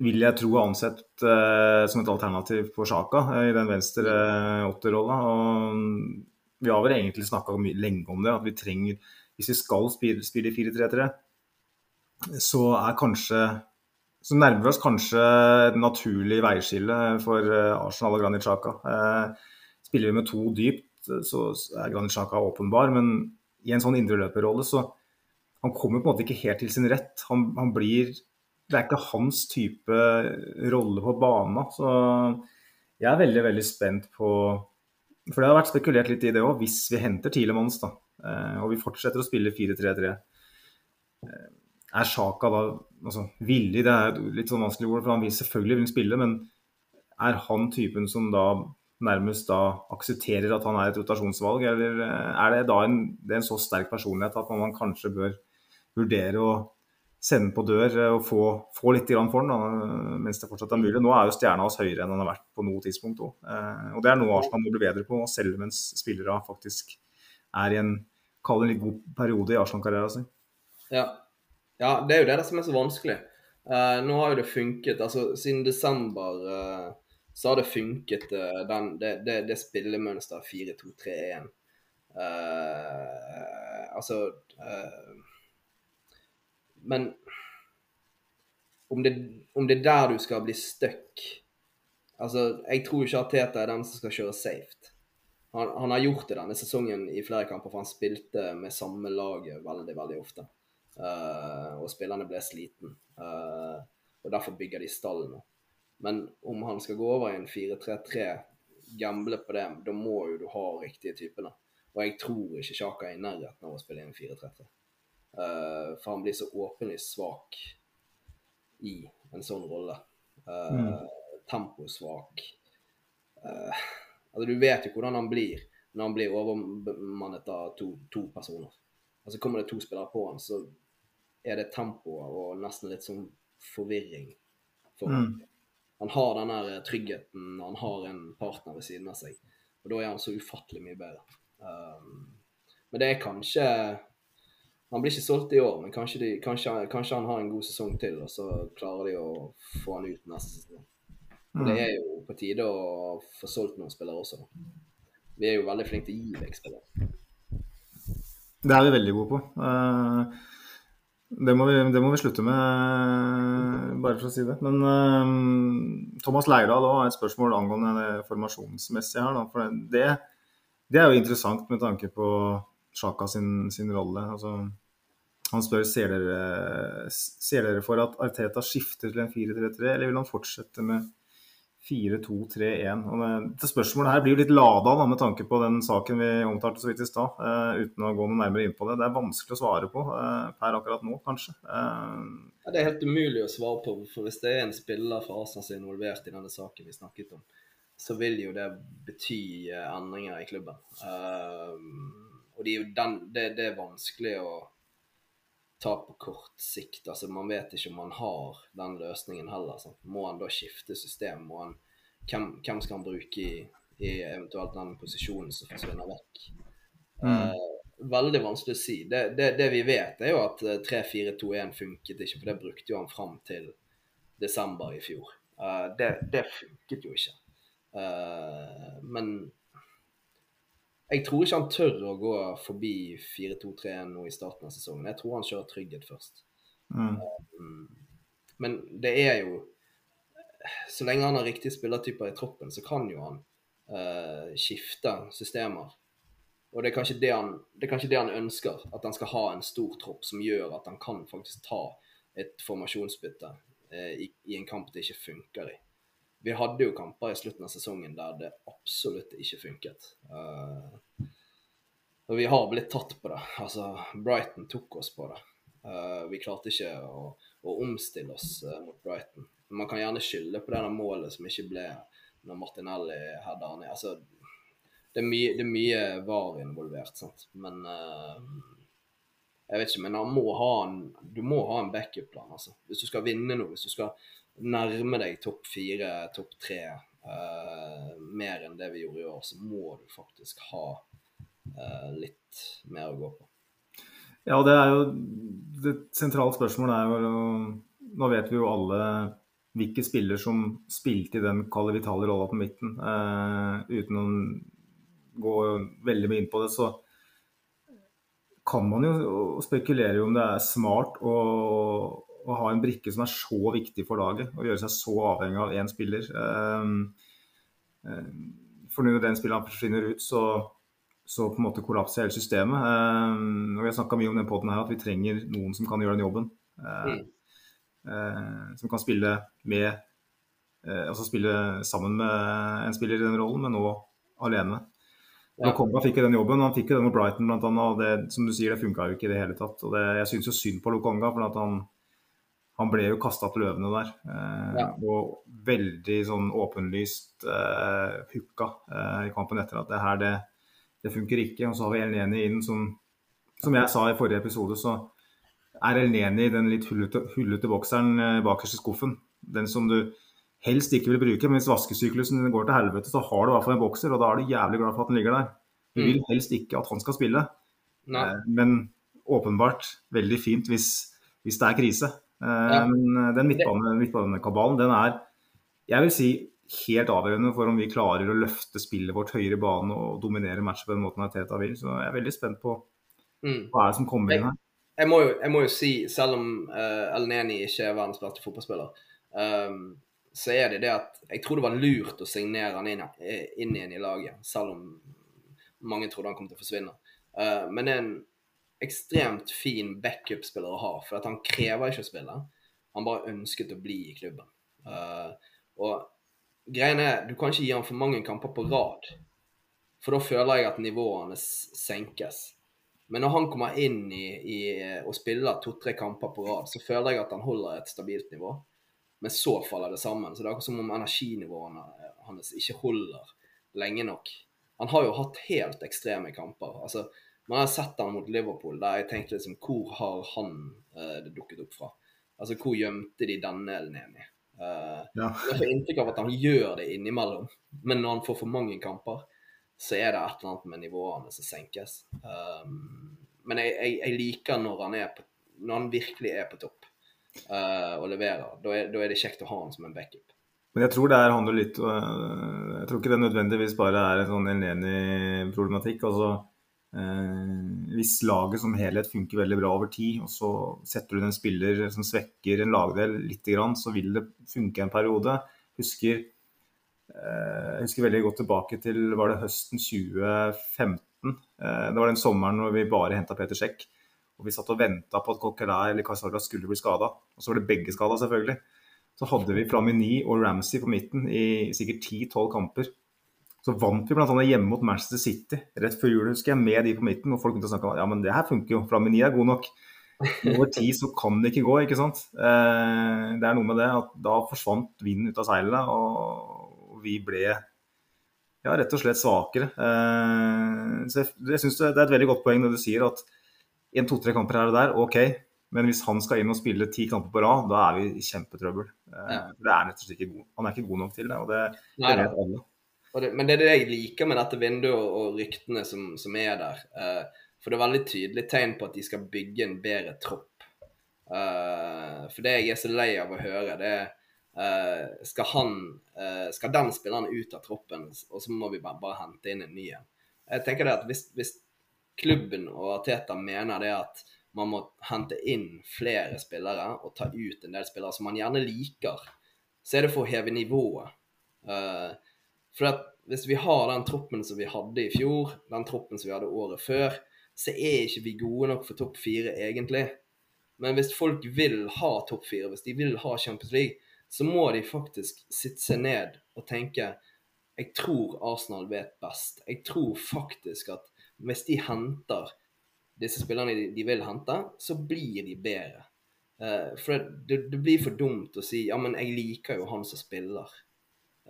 vil jeg tro er ansett uh, som et alternativ på Sjaka uh, i den venstre uh, åtterrolla. Vi har vel egentlig snakka lenge om det, at vi trenger hvis vi skal spille 4-3-3, så er kanskje så nærmer vi oss kanskje et naturlig veiskille for eh, Arsenal og Granit Xhaka. Eh, spiller vi med to dypt, så er Granit Xhaka åpenbar, men i en sånn indreløperrolle så Han kommer på en måte ikke helt til sin rett. Han, han blir Det er ikke hans type rolle på banen. Så jeg er veldig, veldig spent på For det har vært spekulert litt i det òg, hvis vi henter Tilemanns, da. Eh, og vi fortsetter å spille 4-3-3. Eh, er Sjaka da altså, villig? Det er litt sånn vanskelig ord, for han vil selvfølgelig vil spille, men er han typen som da nærmest da aksepterer at han er et rotasjonsvalg, eller eh, er det da en, det er en så sterk personlighet at man kanskje bør vurdere å sende på dør og få, få litt for den da, mens det fortsatt er mulig. Nå er jo stjerna hans høyere enn han har vært på noe tidspunkt òg. og det er noe Arsenal må bli bedre på, selv mens spillere faktisk er i en kall det en litt god periode i Arsenal-karrieren sin. Ja. ja. det er jo det som er så vanskelig. Uh, nå har jo det funket. altså Siden desember uh, så har det funket uh, den, det, det, det spillemønsteret 4-2-3-1. altså Men om det, om det er der du skal bli stuck Altså, jeg tror ikke at Teta er den som skal kjøre safe han, han, har gjort det denne sesongen i flere kamper, for han spilte med samme laget veldig, veldig ofte. Uh, og spillerne ble sliten. Uh, og derfor bygger de stallene. Men om han skal gå over i en 4-3-3, gamble på det, da må jo du ha riktige typene. Og jeg tror ikke Sjaka er i nærheten av å spille i en 4-3-3. Uh, eh, for han blir så åpenlig svak i en sånn rolle. Mm. Temposvak. Uh, Altså, du vet jo hvordan han blir når han blir overmannet av to, to personer. Altså Kommer det to spillere på han, så er det tempoet og nesten litt sånn forvirring. For mm. Han har den der tryggheten, han har en partner ved siden av seg. Og da er han så ufattelig mye bedre. Um, men det er kanskje Han blir ikke solgt i år, men kanskje, de, kanskje, kanskje, han har en god sesong til, og så klarer de å få han ut neste sesong. Mm. Det er jo på tide å få solgt noen spillere også. Vi er jo veldig flinke til å gi vekk spillere. Det er vi veldig gode på. Eh, det må, vi, det må vi slutte med, bare for å si det. Men uh, Thomas Leirdal har et spørsmål angående det formasjonsmessige her. For det, det, er jo interessant med tanke på Sjaka sin, sin rolle. Altså, han spør ser dere, ser dere for at Arteta skifter til en 4-3-3, eller vil han fortsette med 4-2-3-1? Og det- Dette spørsmålet her blir jo litt lada da, med tanke på den saken vi omtalte så vidt i stad, uh, uten å gå noe nærmere inn på det. Det er vanskelig å svare på uh, per akkurat nå, kanskje. Uh, Ja, det er helt umulig å svare på, for hvis det er en spiller fra Arsenal som er involvert i denne saken vi snakket om, så vil jo det bety endringer i klubben. Eh, og det er den, det, det er vanskelig å ta på kort sikt. Altså, man vet ikke om man har den løsningen heller. Sant? Må han da skifte system? Han, hvem, hvem skal han bruke i, i eventuelt den posisjonen som forsvinner vekk? Eh, veldig vanskelig å si. Det, det, det vi vet, er jo at eh, 3-4-2-1 funket ikke, for det brukte jo han fram til desember i fjor. Uh, det, det funket jo ikke. Uh, men jeg tror ikke han tør å gå forbi 4-2-3-1 nå i starten av sesongen. Jeg tror han kjører trygghet først. mm. Men det er jo Så lenge han har riktige spillertyper i troppen, så kan jo han uh, skifte systemer. Og det er, kanskje det, han, det er kanskje det han ønsker. At han skal ha en stor tropp som gjør at han kan faktisk ta et formasjonsbytte uh, i, i en kamp det ikke funker i. Vi hadde jo kamper i slutten av sesongen der det absolutt ikke funket. Uh, og vi har blitt tatt på det. Altså, Brighton tok oss på det. Uh, vi klarte ikke å, å omstille oss uh, mot Brighton. Man kan gjerne skylde på det målet som ikke ble når Martinelli heada ned. Altså, det er mye, det er mye var involvert, sant. Men jeg vet ikke, men må en, du må ha en backup-plan. altså. Hvis du skal vinne noe, hvis du skal nærme deg topp fire, topp tre, uh, mer enn det vi gjorde i år, så må du faktisk ha uh, litt mer å gå på. Ja, det er jo Det sentrale spørsmålet er jo Nå vet vi jo alle hvilke spiller som spilte i den Kalle Vitale rolla på midten. Uh, uten å gå veldig mye inn på det, så kan man jo spekulere om det er smart å, å ha en brikke som er så viktig for laget, og gjøre seg så avhengig av én spiller. Eh, eh, for når den spilleren forsvinner ut, så så på en måte kollapser hele systemet. Eh, og Vi har snakka mye om den podden her, at vi trenger noen som kan gjøre den jobben. Eh, som kan spille med eh, Altså spille sammen med en spiller i den rollen, men nå alene. Ja. Lokonga fikk jo den jobben, han fikk jo den med Brighton annet, og det, som du sier, det funka jo ikke i det hele tatt. og det, Jeg syns jo synd på Lokonga, for at han, han ble jo kasta til løvene der. Eh, Ja. Og veldig sånn åpenlyst eh, hooka eh, i kampen etter at det her, det, det funker ikke. Og så har vi El Neni inn som Som jeg sa i forrige episode, så er El Neni den litt hullete, hullete bokseren eh, bakerst i skuffen. Den som du helst ikke vil bruke. Men hvis vaskesyklusen går til helvete, så har du i hvert fall en bokser, og da er du jævlig glad for at den ligger der. Du Mm. vil helst ikke at han skal spille, eh, men åpenbart veldig fint hvis, hvis det er krise. Eh, Ja. Men eh, den midtbane- midtbanekabalen, den er, jeg vil si, helt avgjørende for om vi klarer å løfte spillet vårt høyere i banen og dominere matchen på den måten Teta vil. Så jeg er veldig spent på Mm. hva er det som kommer inn her. jeg må, jo, jeg må jo si, selv om uh, El Neni ikke er verdens beste fotballspiller, um, så er det det at jeg tror det var lurt å signere han inn, eh, inn igjen i laget, selv om mange trodde han kom til å forsvinne. Uh, men det er en ekstremt fin backup-spiller å ha, for at han krever ikke å spille. Han bare ønsket å bli i klubben. Uh, og greien er, du kan ikke gi han for mange kamper på rad, for da føler jeg at nivåene senkes. Men når han kommer inn i, i og spiller to-tre kamper på rad, så føler jeg at han holder et stabilt nivå. Men så faller det sammen. Så det er akkurat som om energinivåene hans ikke holder lenge nok. Han har jo hatt helt ekstreme kamper. Altså, man har sett han mot Liverpool, der jeg tenkte liksom Hvor har han uh, det dukket opp fra? Altså, hvor gjemte de denne Elneni? Uh, Ja. jeg får inntrykk av at han gjør det innimellom, men når han får for mange kamper, så er det et eller annet med nivåene som senkes. Um, men jeg, jeg, jeg liker når han, er på, når han virkelig er på topp uh, og leverer. Da er, da er det kjekt å ha han som en backup. Men jeg tror det her handler litt øh, Jeg tror ikke det nødvendigvis bare er en sånn Elneni-problematikk. Altså, eh, hvis laget som helhet funker veldig bra over tid, og så setter du inn en spiller som svekker en lagdel litt, så vil det funke en periode. Husker, eh, jeg husker veldig godt tilbake til var det høsten 2015 Eh, det var den sommeren når vi bare henta Peter Sjekk. Og vi satt og venta på at Coquelin eller Casorla skulle bli skada. Og så var det begge skada, selvfølgelig. Så hadde vi Flamini og Ramsey på midten i sikkert 10-12 kamper. Så vant vi bl.a. hjemme mot Manchester City rett før jul, husker jeg, med de på midten. Og folk begynte å snakke om ja, men det her funker jo, Flamini er god nok. Over tid så kan det ikke gå, ikke sant. Eh, det er noe med det at da forsvant vinden ut av seilene, og vi ble ja, rett og slett svakere. Eh, så jeg, jeg syns det er et veldig godt poeng når du sier at en to-tre kamper her og der, OK. Men hvis han skal inn og spille ti kamper på rad, da er vi i kjempetrøbbel. Eh, Ja. Det er rett og slett ikke god. Han er ikke god nok til det. og det, det vet alle. Det, men det er det jeg liker med dette vinduet og, og ryktene som, som er der. Uh, for det er veldig tydelig tegn på at de skal bygge en bedre tropp. Uh, for det jeg er så lei av å høre, det er uh, skal han Skal den spilleren ut av troppen, og så må vi bare, bare hente inn en ny en? Jeg tenker det at hvis, hvis klubben og Ateta mener det at man må hente inn flere spillere og ta ut en del spillere som man gjerne liker, så er det for å heve nivået. Eh, for at hvis vi har den troppen som vi hadde i fjor, den troppen som vi hadde året før, så er ikke vi gode nok for topp fire, egentlig. Men hvis folk vil ha topp fire, hvis de vil ha Champions League, så må de faktisk sitte seg ned og tenke Jeg tror Arsenal vet best. Jeg tror faktisk at hvis de henter disse spillerne de, vil hente, så blir de bedre. Eh, for det, det blir for dumt å si ja, men jeg liker jo han som spiller.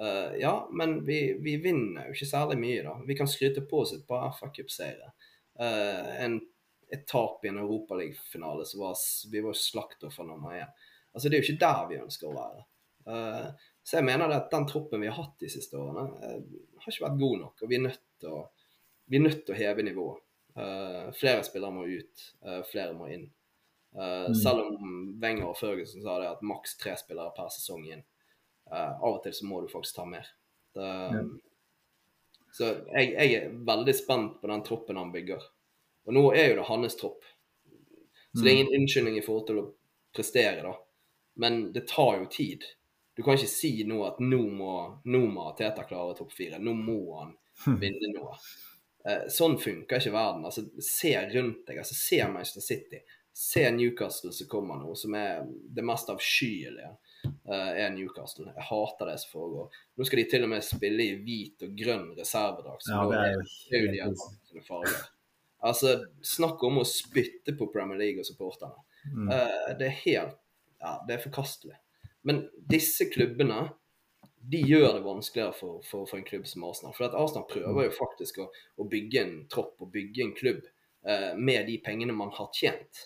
Eh, ja, men vi, vi vinner jo ikke særlig mye, da. Vi kan skryte på oss et par FA Cup-seire. Eh, en, et tap i en europaligafinale som så var vi var slakter for nummer én. Altså, det er jo ikke der vi ønsker å være. Uh, så jeg mener det at den troppen vi har hatt de siste årene, har ikke vært god nok. Og vi er nødt til å, vi nødt til å heve nivået. Uh, flere spillere må ut, uh, flere må inn. Eh, Selv om Wenger og Førgesen sa det at maks tre spillere per sesong inn. Eh, av og til så må du faktisk ta mer. Det, Så jeg, jeg er veldig spent på den troppen han bygger. Og nå er jo det hans tropp. Så det er ingen unnskyldning i forhold til å prestere, da. Men det tar jo tid. Du kan ikke si nå at nå må, nå må Teta klare topp fire. Nå må han vinne noe. Eh, sånn funker ikke verden. Altså, se rundt deg. altså Se Manchester City. Se Newcastle som kommer nå, som er det mest avskyelige. Eh, er Newcastle. Jeg hater det som foregår. Nå skal de til og med spille i hvit og grønn reservedrakt. Ja, det er jo de helt helt farger. Altså, snakk om å spytte på Premier League og supporterne. Mm. Eh, det er helt Ja, det er forkastelig. Men disse klubbene de gjør det vanskeligere for, for, for en klubb som Arsenal. For Arsenal prøver jo faktisk å, å bygge en tropp og bygge en klubb eh, med de pengene man har tjent.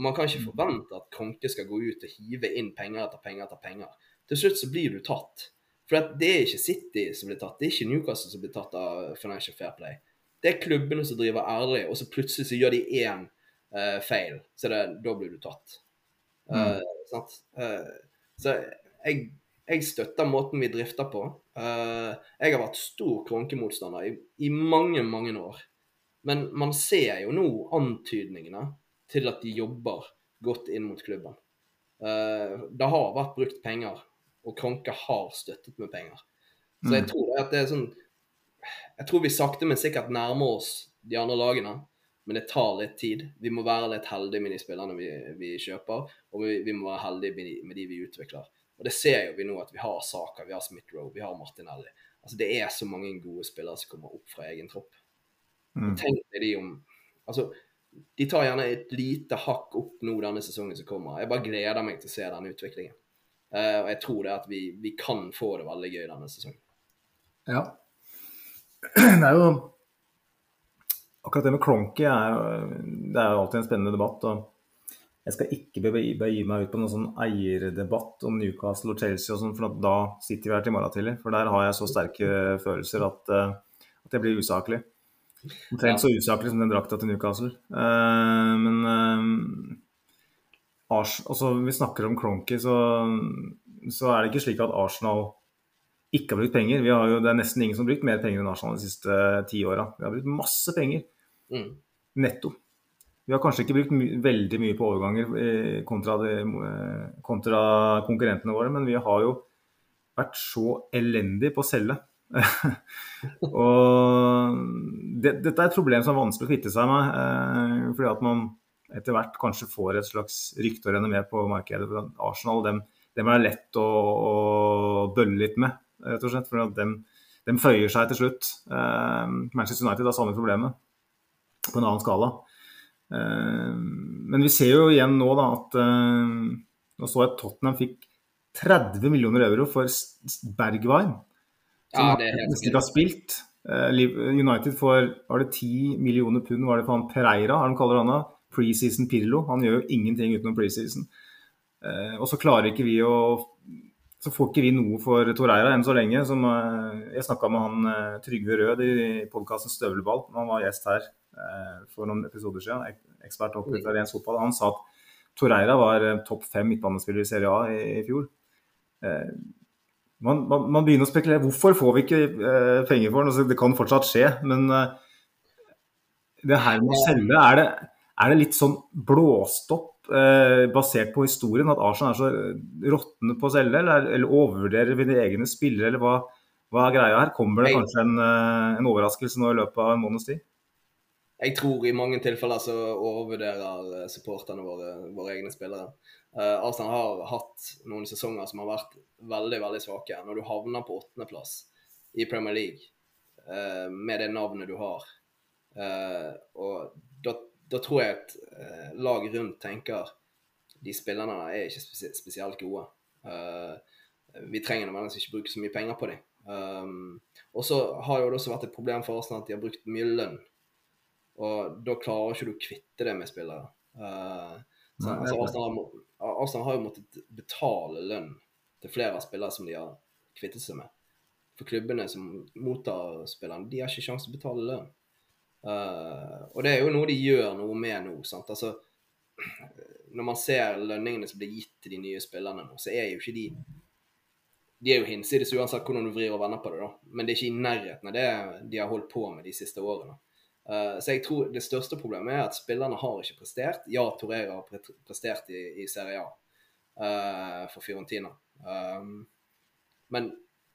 Og man kan ikke forvente at Kronke skal gå ut og hive inn penger etter penger etter penger. Til slutt så blir du tatt. For det er ikke City som blir tatt, det er ikke Newcastle som blir tatt av Financial Fair Play. Det er klubbene som driver ærlig, og så plutselig så gjør de én uh, feil, så det, da blir du tatt. Uh, sant? uh, så jeg, jeg støtter måten vi drifter på. Jeg har vært stor kronkemotstander i, i mange, mange år. Men man ser jo nå antydningene til at de jobber godt inn mot klubben. Eh, det har vært brukt penger, og Kronke har støttet med penger. Så jeg tror at det er sånn Jeg tror vi sakte, men sikkert nærmer oss de andre lagene. Men det tar litt tid. Vi må være litt heldige med de spillerne vi, vi kjøper, og vi, vi må være heldige med de, med de vi utvikler. Og det ser jo vi nå at vi har Saka, vi har Smith-Roe, vi har Martinelli. Altså Det er så mange gode spillere som kommer opp fra egen tropp. Mm. Tenk deg de om Altså, de tar gjerne et lite hakk opp nå denne sesongen som kommer. Jeg bare gleder meg til å se den utviklingen. Uh, og jeg tror det at vi, vi kan få det veldig gøy denne sesongen. Ja. Det er jo Akkurat det med Kronky er, det er jo alltid en spennende debatt. og Jeg skal ikke begi meg ut på noen sånn eierdebatt om Newcastle og Chelsea, og sånn, for da sitter vi her til morgen tidlig. For der har jeg så sterke følelser at, eh, at det blir usaklig. Omtrent så usaklig som den drakta til Newcastle. Uh, men uh, Ars altså, vi snakker om Cronky, så, så er det ikke slik at Arsenal ikke har brukt penger. Vi har jo, det er nesten ingen som har brukt mer penger enn Arsenal de siste ti åra. Vi har brukt masse penger Mm. netto. Vi har kanskje ikke brukt my veldig mye på overganger eh, kontra, de, eh, kontra konkurrentene våre, men vi har jo vært så elendige på å selge. og det, dette er et problem som er vanskelig å kvitte seg med. Eh, fordi at man etter hvert kanskje får et slags rykte og renommé på markedet. Arsenal dem, dem er lett å, å bølle litt med, rett og slett. For dem, dem føyer seg til slutt. Eh, Manchester United har samme problemet, på en annen skala. Eh, men vi ser jo igjen nå da at eh, Nå så jeg Tottenham fikk 30 millioner euro for Bergwijn. Som Ja, det er helt har spilt. Eh, United får var det 10 millioner pund var det for han Pereira, har de kaller han. Preseason Pirlo. Han gjør jo ingenting utenom preseason. Eh, og så klarer ikke vi å Så får ikke vi noe for Toreira enn så lenge. Som, eh, jeg snakka med han Trygve Rød i podkasten Støvelball. Han var gjest her for noen episoder siden. Ekspert opp i italiensk fotball. Han sa at Toreira var topp fem midtbanespiller i Serie A i fjor. Eh, man, man, man begynner å spekulere. Hvorfor får vi ikke eh, penger for den? Altså, det kan fortsatt skje, men eh, det her med å selge, er det, er det litt sånn blåst opp eh, basert på historien? At Arsenal er så råtne på å selge, eller, eller overvurderer vi de egne spillere, eller hva, hva er greia her? Kommer det kanskje en, eh, en overraskelse nå i løpet av en måneds tid? Jeg tror i mange tilfeller så overvurderer supporterne våre våre egne spillere. Uh, Arsenal har hatt noen sesonger som har vært veldig veldig svake. Når du havner på åttendeplass i Premier League uh, med det navnet du har, uh, og da, da tror jeg at uh, lag rundt tenker de spillerne er ikke spesi spesielt gode. Vi trenger nødvendigvis ikke bruke så mye penger på dem. Um, og så har jo det også vært et problem for Arsenal at de har brukt mye lønn. Og da klarer ikke du å kvitte det med spillere. Uh, så, altså, Arsenal, har, Arsenal har jo måttet betale lønn til flere av spillere som de har kvittet seg med. For klubbene som mottar spillerne, de har ikke sjanse til å betale lønn. Uh, og det er jo noe de gjør noe med nå. sant? Altså, når man ser lønningene som blir gitt til de nye spillerne nå, så er jo ikke de De er jo hinsides uansett hvordan du vrir og vender på det, da. Men det er ikke i nærheten av det de har holdt på med de siste årene. Eh, så jeg tror det største problemet er at spillerne har ikke prestert. Ja, Torreira har prestert i, i Serie A eh, for Fiorentina. Um, men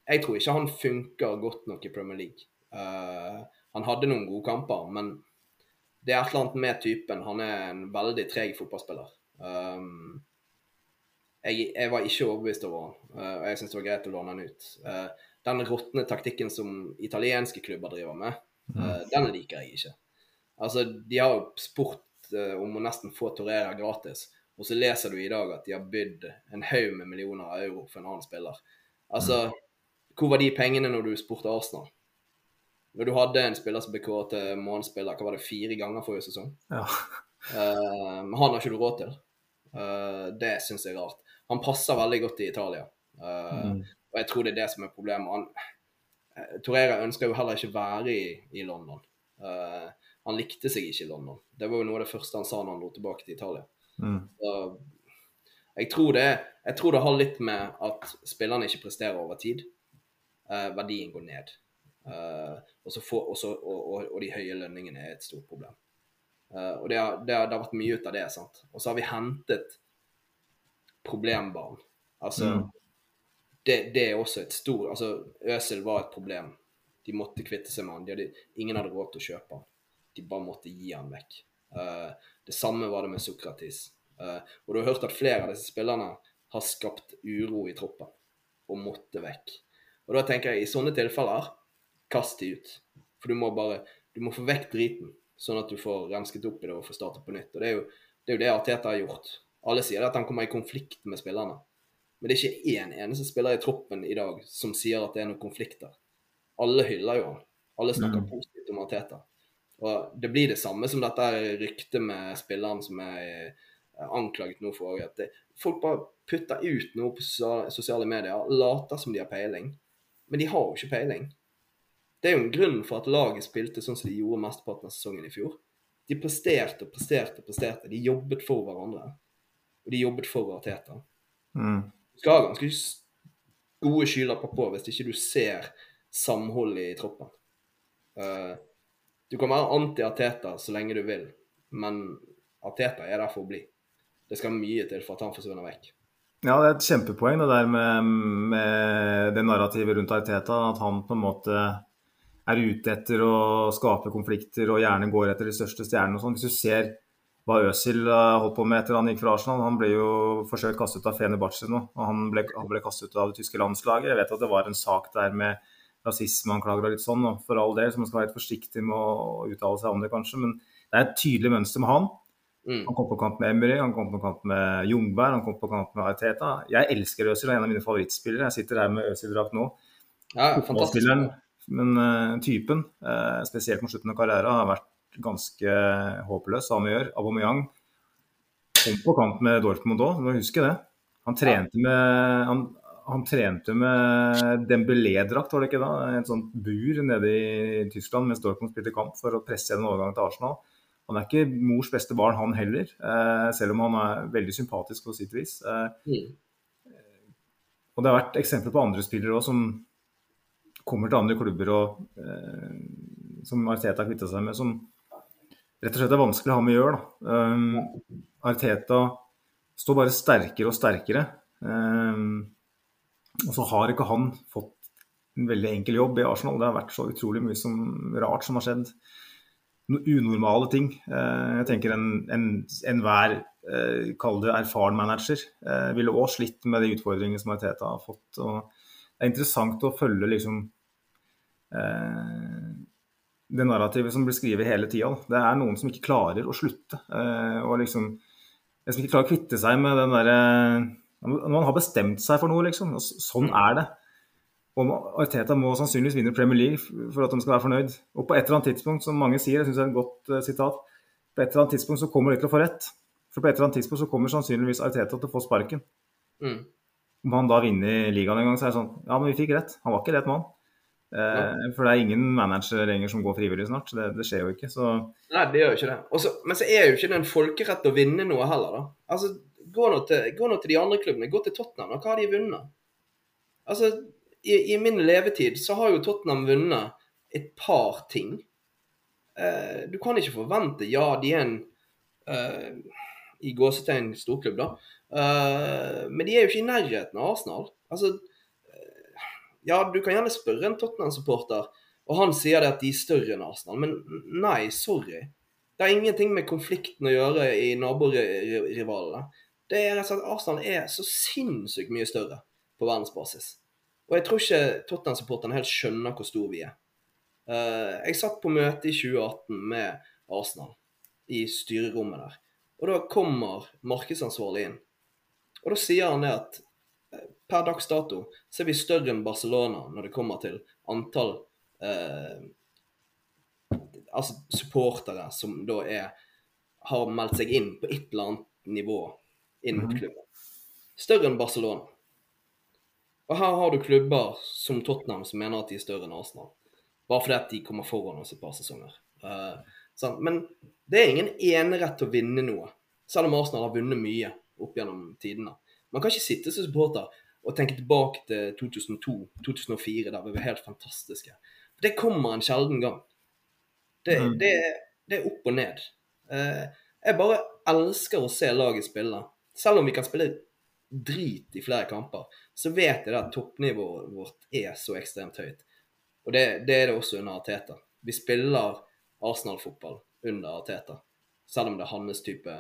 jeg tror ikke han funker godt nok i Premier League. Eh, han hadde noen gode kamper, men det er et eller annet med typen. Han er en veldig treg fotballspiller. Um, jeg, jeg var ikke overbevist over han, og jeg syns det var greit å låne han ut. Den råtne taktikken som italienske klubber driver med, eh, den liker jeg ikke. Altså, De har jo spurt uh, om å nesten få Torreira gratis, og så leser du i dag at de har bydd en haug med millioner av euro for en annen spiller. Altså, hvor var de pengene når du spurte Arsenal? Når du hadde en spiller som ble kåret til månedsspiller, hva var det, fire ganger forrige sesong? Ja. Uh, Men han har ikke du råd til. Uh, det syns jeg er rart. Han passer veldig godt i Italia. uh, Mm. Og jeg tror det er det som er problemet. Han, eh, ønska ønsker jo heller ikke å være i, i London. Uh, han likte seg ikke i London. Det var jo noe av det første han sa når han dro tilbake til Italia. Mm. Så jeg tror, det, jeg tror det har litt med at spillerne ikke presterer over tid. Uh, verdien går ned. Eh, og, så får, og, så, og, og, de høye lønningene er et stort problem. Og det har, det, har, det har vært mye ut av det. sant? Og så har vi hentet problembarn. Altså, Mm. Det, det er også et stort Altså, Øsel var et problem. De måtte kvitte seg med han. De hadde, ingen hadde råd til å kjøpe han. De bare måtte gi han vekk. Uh, det samme var det med Sokratis. Uh, og du har hørt at flere av disse spillerne har skapt uro i troppen og måtte vekk. Og da tenker jeg, i sånne tilfeller, kast de ut. For du må bare du må få vekk driten, sånn at du får rensket opp i det og får startet på nytt. Og det er jo det, er jo det Arteta har gjort. Alle sier at han kommer i konflikt med spillerne. Men det er ikke én eneste spiller i troppen i dag som sier at det er noen konflikter. Alle hyller jo han. Alle snakker Mm. positivt om Arteta. Og det blir det samme som dette ryktet med spilleren som er eh, anklaget nå for at det, folk bare putter ut noe på sosiale, sosiale medier, later som de har peiling, men de har jo ikke peiling. Det er jo en grunn for at laget spilte sånn som de gjorde mesteparten av sesongen i fjor. De presterte og presterte og presterte. De jobbet for hverandre. Og de jobbet for Arteta. Mm. Du skal ha ganske gode skylapper på hvis ikke du ser samholdet i troppen. Uh, du kan være anti-Ateta så lenge du vil, men Ateta er der for å bli. Det skal mye til for at han forsvinner vekk. Ja, det er et kjempepoeng det der med, med det narrativet rundt Arteta. At han på en måte er ute etter å skape konflikter og gjerne går etter de største stjernene. og sånn. Hvis du ser hva Øzil holdt på med etter han gikk fra Arsenal Han ble jo forsøkt kastet ut av Fenerbahçe nå, og han ble, han ble, kastet ut av det tyske landslaget. Jeg vet at det var en sak der med rasismeanklager og litt sånn, og for all del, så man skal være litt forsiktig med å uttale seg om det, kanskje. Men det er et tydelig mønster med han. Mm. Han kom på kamp med Emry, han kom på kamp med Jungberg, han kom på kamp med Arteta. Jeg elsker Øzil, han er en av mine favorittspillere. Jeg sitter her med Øzil-drakt nå. Ja, fantastisk. Men uh, typen, uh, spesielt mot slutten av karrieren, har vært ganske håpløs. gjør Aubameyang kom på kamp med Dortmund òg, du må huske det. Han trente med, han, han trente med Dembélé-drakt, var det ikke da? Et sånt bur nede i Tyskland mens Dortmund spilte kamp for å presse gjennom overgangen til Arsenal. Han er ikke mors beste barn, han heller, eh, selv om han er veldig sympatisk på sitt vis. Eh, mm. Og det har vært eksempler på andre spillere òg som kommer til andre klubber og eh, som Arteta kvitta seg med, som rett og slett er vanskelig å ha med å gjøre. Um, Arteta står bare sterkere og sterkere. Um, og så har ikke han fått en veldig enkel jobb i Arsenal. Det har vært så utrolig mye som, rart som har skjedd. Noen unormale ting. Uh, jeg tenker enhver en, en, en uh, kall det erfaren manager, uh, ville òg slitt med de utfordringene som Arteta har fått. Og det er interessant å følge liksom det narrativet som blir skrevet hele tida. Det er noen som ikke klarer å slutte. Eh, og liksom Som ikke klarer å kvitte seg med den derre Når man har bestemt seg for noe, liksom. Og sånn er det. Og Arteta må sannsynligvis vinne Premier League for at de skal være fornøyd. Og på et eller annet tidspunkt, som mange sier, jeg syns det er et godt uh, sitat, på et eller annet tidspunkt så kommer de til å få rett. For på et eller annet tidspunkt så kommer sannsynligvis Arteta til å få sparken. Mm. Om han da vinner ligaen en gang, så er det sånn Ja, men vi fikk rett. Han var ikke rett mann. Eh, for det er ingen manager lenger som går frivillig snart. Det, det skjer jo ikke. Så... Nei, det gjør jo ikke det. Også, men så er jo ikke det en folkerett å vinne noe heller, da. Altså, gå nå til, gå nå til de andre klubbene. Gå til Tottenham. og Hva har de vunnet? Altså, i, i, min levetid så har jo Tottenham vunnet et par ting. Eh, du kan ikke forvente Ja, de er en eh, i gåsetegn storklubb, da. Uh, men de er jo ikke i nærheten av Arsenal. Altså, ja, du kan gjerne spørre en Tottenham-supporter, og han sier det at de er større enn Arsenal. Men nei, sorry. Det har ingenting med konflikten å gjøre i naborivalene. Det er rett og slett Arsenal er så sinnssykt mye større på verdensbasis. Og jeg tror ikke Tottenham-supporterne helt skjønner hvor stor vi er. Uh, jeg satt på møte i 2018 med Arsenal i styrerommet der. Og da kommer markedsansvarlig inn. Og da sier han det at per dags dato så er vi større enn Barcelona når det kommer til antall eh, altså supportere som da er har meldt seg inn på et eller annet nivå inn mot mhm. klubben. Større enn Barcelona. Og her har du klubber som Tottenham som mener at de er større enn Arsenal. Bare fordi at de kommer foran oss et par sesonger. Uh, sånn. Men det er ingen enerett til å vinne noe, selv om Arsenal har vunnet mye opp gjennom tidene. Man kan ikke sitte som supporter og tenke tilbake til 2002-2004, der vi var helt fantastiske. Det kommer en sjelden gang. Det, mm. det, det, er opp og ned. Eh, jeg bare elsker å se laget spille. Selv om vi kan spille drit i flere kamper, så vet jeg at toppnivået vårt er så ekstremt høyt. Og det, det er det også under Arteta. Vi spiller Arsenal-fotball under Arteta, selv om det er hans type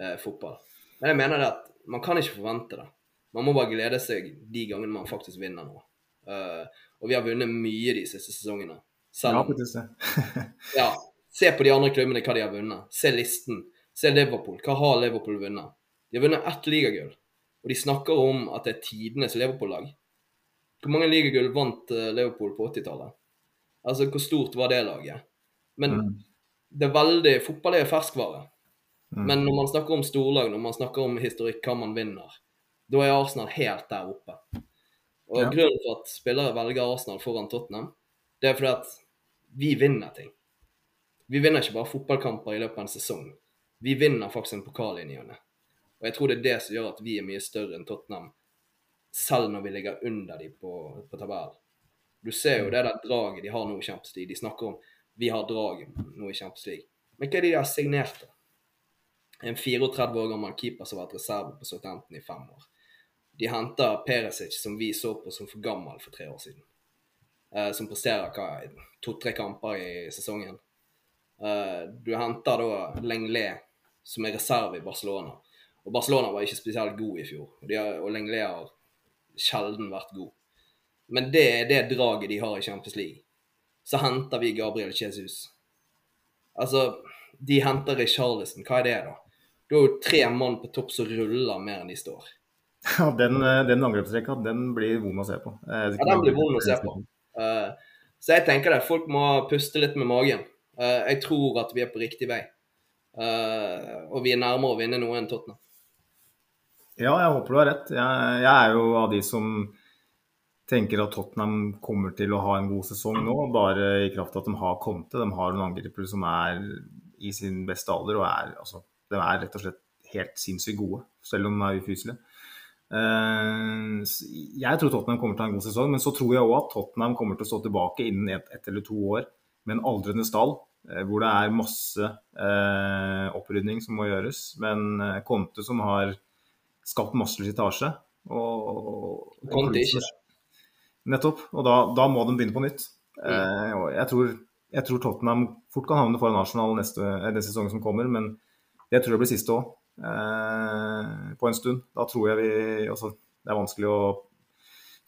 eh, fotball. Men jeg mener det at man kan ikke forvente det. Man må bare glede seg de gangene man faktisk vinner noe. Uh, og vi har vunnet mye de siste sesongene. Selv om, ja, Se på de andre klubbene hva de har vunnet. Se listen. Se Liverpool. Hva har Liverpool vunnet? De har vunnet ett ligagull. Og de snakker om at det er tidenes Liverpool-lag. Hvor mange ligagull vant eh, Liverpool på 80-tallet? Altså, hvor stort var det laget? Men mm. det er veldig Fotball er ferskvare. Mm. Men når man snakker om storlag, når man snakker om historikk, hva man vinner, da er Arsenal helt der oppe. Og ja. Grunnen til at spillere velger Arsenal foran Tottenham, det er fordi at vi vinner ting. Vi vinner ikke bare fotballkamper i løpet av en sesong. Vi vinner faktisk en pokal i ny og Og jeg tror det er det som gjør at vi er mye større enn Tottenham, selv når vi ligger under dem på, på tabellen. Du ser jo det der draget de har nå i Champions League. De snakker om vi har draget nå i Champions League. Men hva er det de har signert? da? En 34 år gammel keeper som har vært reserve på Southampton i fem år. De henter Perisic, som vi så på som for gammel for tre år siden. Eh, som presterer to-tre kamper i sesongen. Eh, du henter da Lenglet, som er reserve i Barcelona. Og Barcelona var ikke spesielt god i fjor. Og, har, og Lenglet har sjelden vært god. Men det er det draget de har i Champions League. Så henter vi Gabriel Jesus. Altså, de henter Richarlison. Hva er det, da? Du har jo tre mann på topp som ruller mer enn de står. Ja, Den, eh, den angrepsrekka den blir vond å se på. Ja, den blir vond å se på. Uh, så jeg tenker det. Folk må puste litt med magen. Uh, jeg tror at vi er på riktig vei. Uh, og vi er nærmere å vinne noe enn Tottenham. Ja, jeg håper du har rett. Jeg, jeg, er jo av de som tenker at Tottenham kommer til å ha en god sesong nå, bare i kraft av at de har Conte. De har noen angripere som er i sin beste alder og er, altså, de er rett og slett helt sinnssykt gode, selv om de er ufyselige. Uh, jeg tror Tottenham kommer til å ha en god sesong, men så tror jeg òg at Tottenham kommer til å stå tilbake innen ett et eller to år med en aldrende stall, uh, hvor det er masse eh, opprydning som må gjøres. Men Conte som har skapt masse slitasje. Og, Conte ikke. Nettopp. Og da, da, må de begynne på nytt. Mm. jeg, tror, jeg, tror, Tottenham fort kan havne foran Arsenal neste, neste sesong som kommer, men jeg tror det blir siste òg eh, på en stund. Da tror jeg vi altså, Det er vanskelig å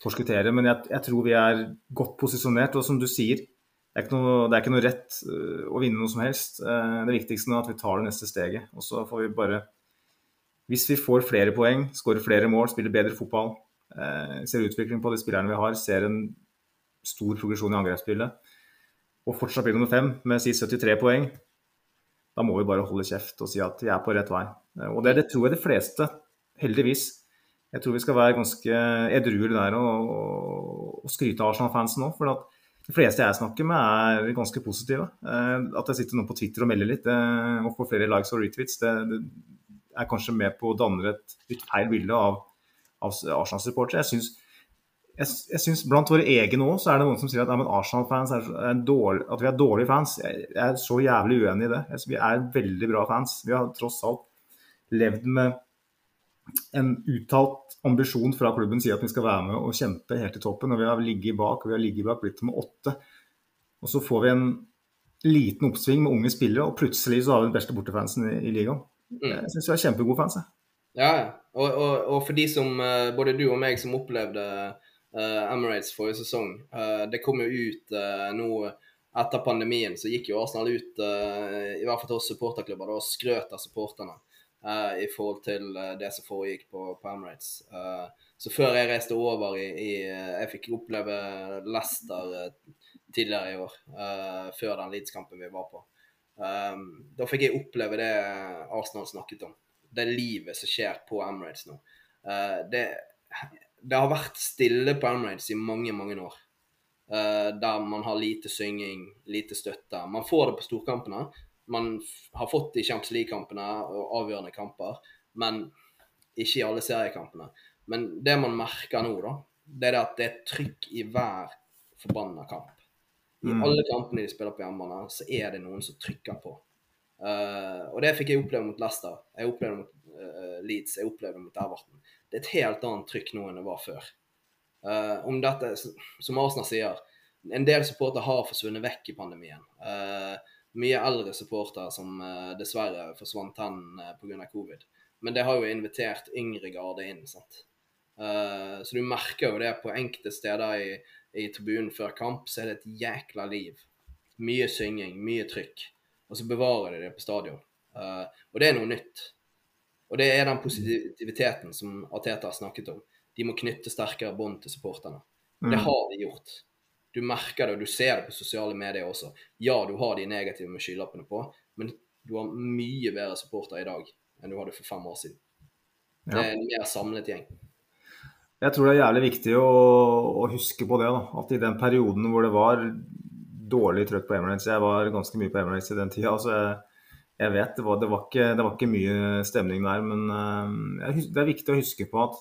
forskuttere, men jeg, jeg, tror vi er godt posisjonert. Og som du sier, det er noe, er ikke noe rett uh, å vinne noe som helst. Uh, det viktigste nå er at vi tar det neste steget. Og så får vi bare Hvis vi får flere poeng, skårer flere mål, spiller bedre fotball, ser utvikling på de spillerne vi har, ser en stor progresjon i angrepsspillet, og fortsatt blir nummer fem med si 73 poeng, da må vi bare holde kjeft og si at vi er på rett vei. Eh, og det, det tror jeg de fleste, heldigvis. Jeg tror vi skal være ganske edruelige der og, og, skryte av Arsenal-fansen nå. For de fleste jeg snakker med, er ganske positive. Eh, at jeg sitter nå på Twitter og melder litt og får flere likes og retweets, det, det er kanskje med på å danne et litt feil bilde av, av Arsenal-supportere. Jeg syns jeg, jeg synes Blant våre egne òg så er det noen som sier at, ja, Arsenal-fans er, er dårlig, at vi er dårlige fans. Jeg, jeg, er så jævlig uenig i det. Jeg, vi er veldig bra fans. Vi har tross alt levd med en uttalt ambisjon fra klubben sier at vi skal være med og kjempe helt til toppen. og Vi har ligget bak og vi har ligget bak blitt med åtte. Og så får vi en liten oppsving med unge spillere, og plutselig så har vi den beste bortefansen i, i ligaen. Mm. Jeg syns vi har kjempegode fans. Jeg. Ja, og, og, og, for de som, eh, både du og meg som opplevde Emirates forrige sesong. Uh, det kom jo ut uh, nå etter pandemien, så gikk jo Arsenal ut, i hvert fall til oss supporterklubber, og skrøt av supporterne i forhold til det som foregikk på, på Emirates. så før jeg reiste over i, i Jeg fikk oppleve Leicester tidligere i år, før den Leeds-kampen vi var på. Da fikk jeg oppleve det Arsenal snakket om. Det livet som skjer på Emirates nå. Det, det har vært stille på Emirates i mange, mange år. Uh, der man har lite synging, lite støtte. Man får det på storkampene. Man har fått det i Champions League-kampene og avgjørende kamper, men ikke i alle seriekampene. Men det man merker nå, da, det er at det er trykk i hver forbanna kamp. I mm. alle kampene de spiller på hjemmebane, så er det noen som trykker på. Uh, og det fikk jeg oppleve mot Leicester. Jeg opplevde det mot Leeds, jeg opplevde mot Everton det er et helt annet trykk nå enn det var før. Uh, om dette, som Arsenal sier, en del supportere har forsvunnet vekk i pandemien. Uh, mye eldre supportere som dessverre forsvant hen uh, pga. covid. Men det har jo invitert yngre garde inn. sant? Så du merker jo det på enkelte steder i, i tribunen før kamp, så er det et jækla liv. Mye synging, mye trykk. Og så bevarer de det på stadion. og det er noe nytt. Og det er den positiviteten som Ateta har snakket om. De må knytte sterkere bånd til supporterne. Mm. Det har de gjort. Du merker det, og du ser det på sosiale medier også. Ja, du har de negative med skylappene på, men du har mye bedre supporter i dag enn du hadde for fem år siden. Ja. Det er en mer samlet gjeng. Jeg tror det er jævlig viktig å, å huske på det. Da. At i den perioden hvor det var dårlig trøkk på Emirates Jeg var ganske mye på Emirates i den tida. Altså jeg, jeg vet det var, det var, ikke, det var ikke, mye stemning der, men uh, det er viktig å huske på at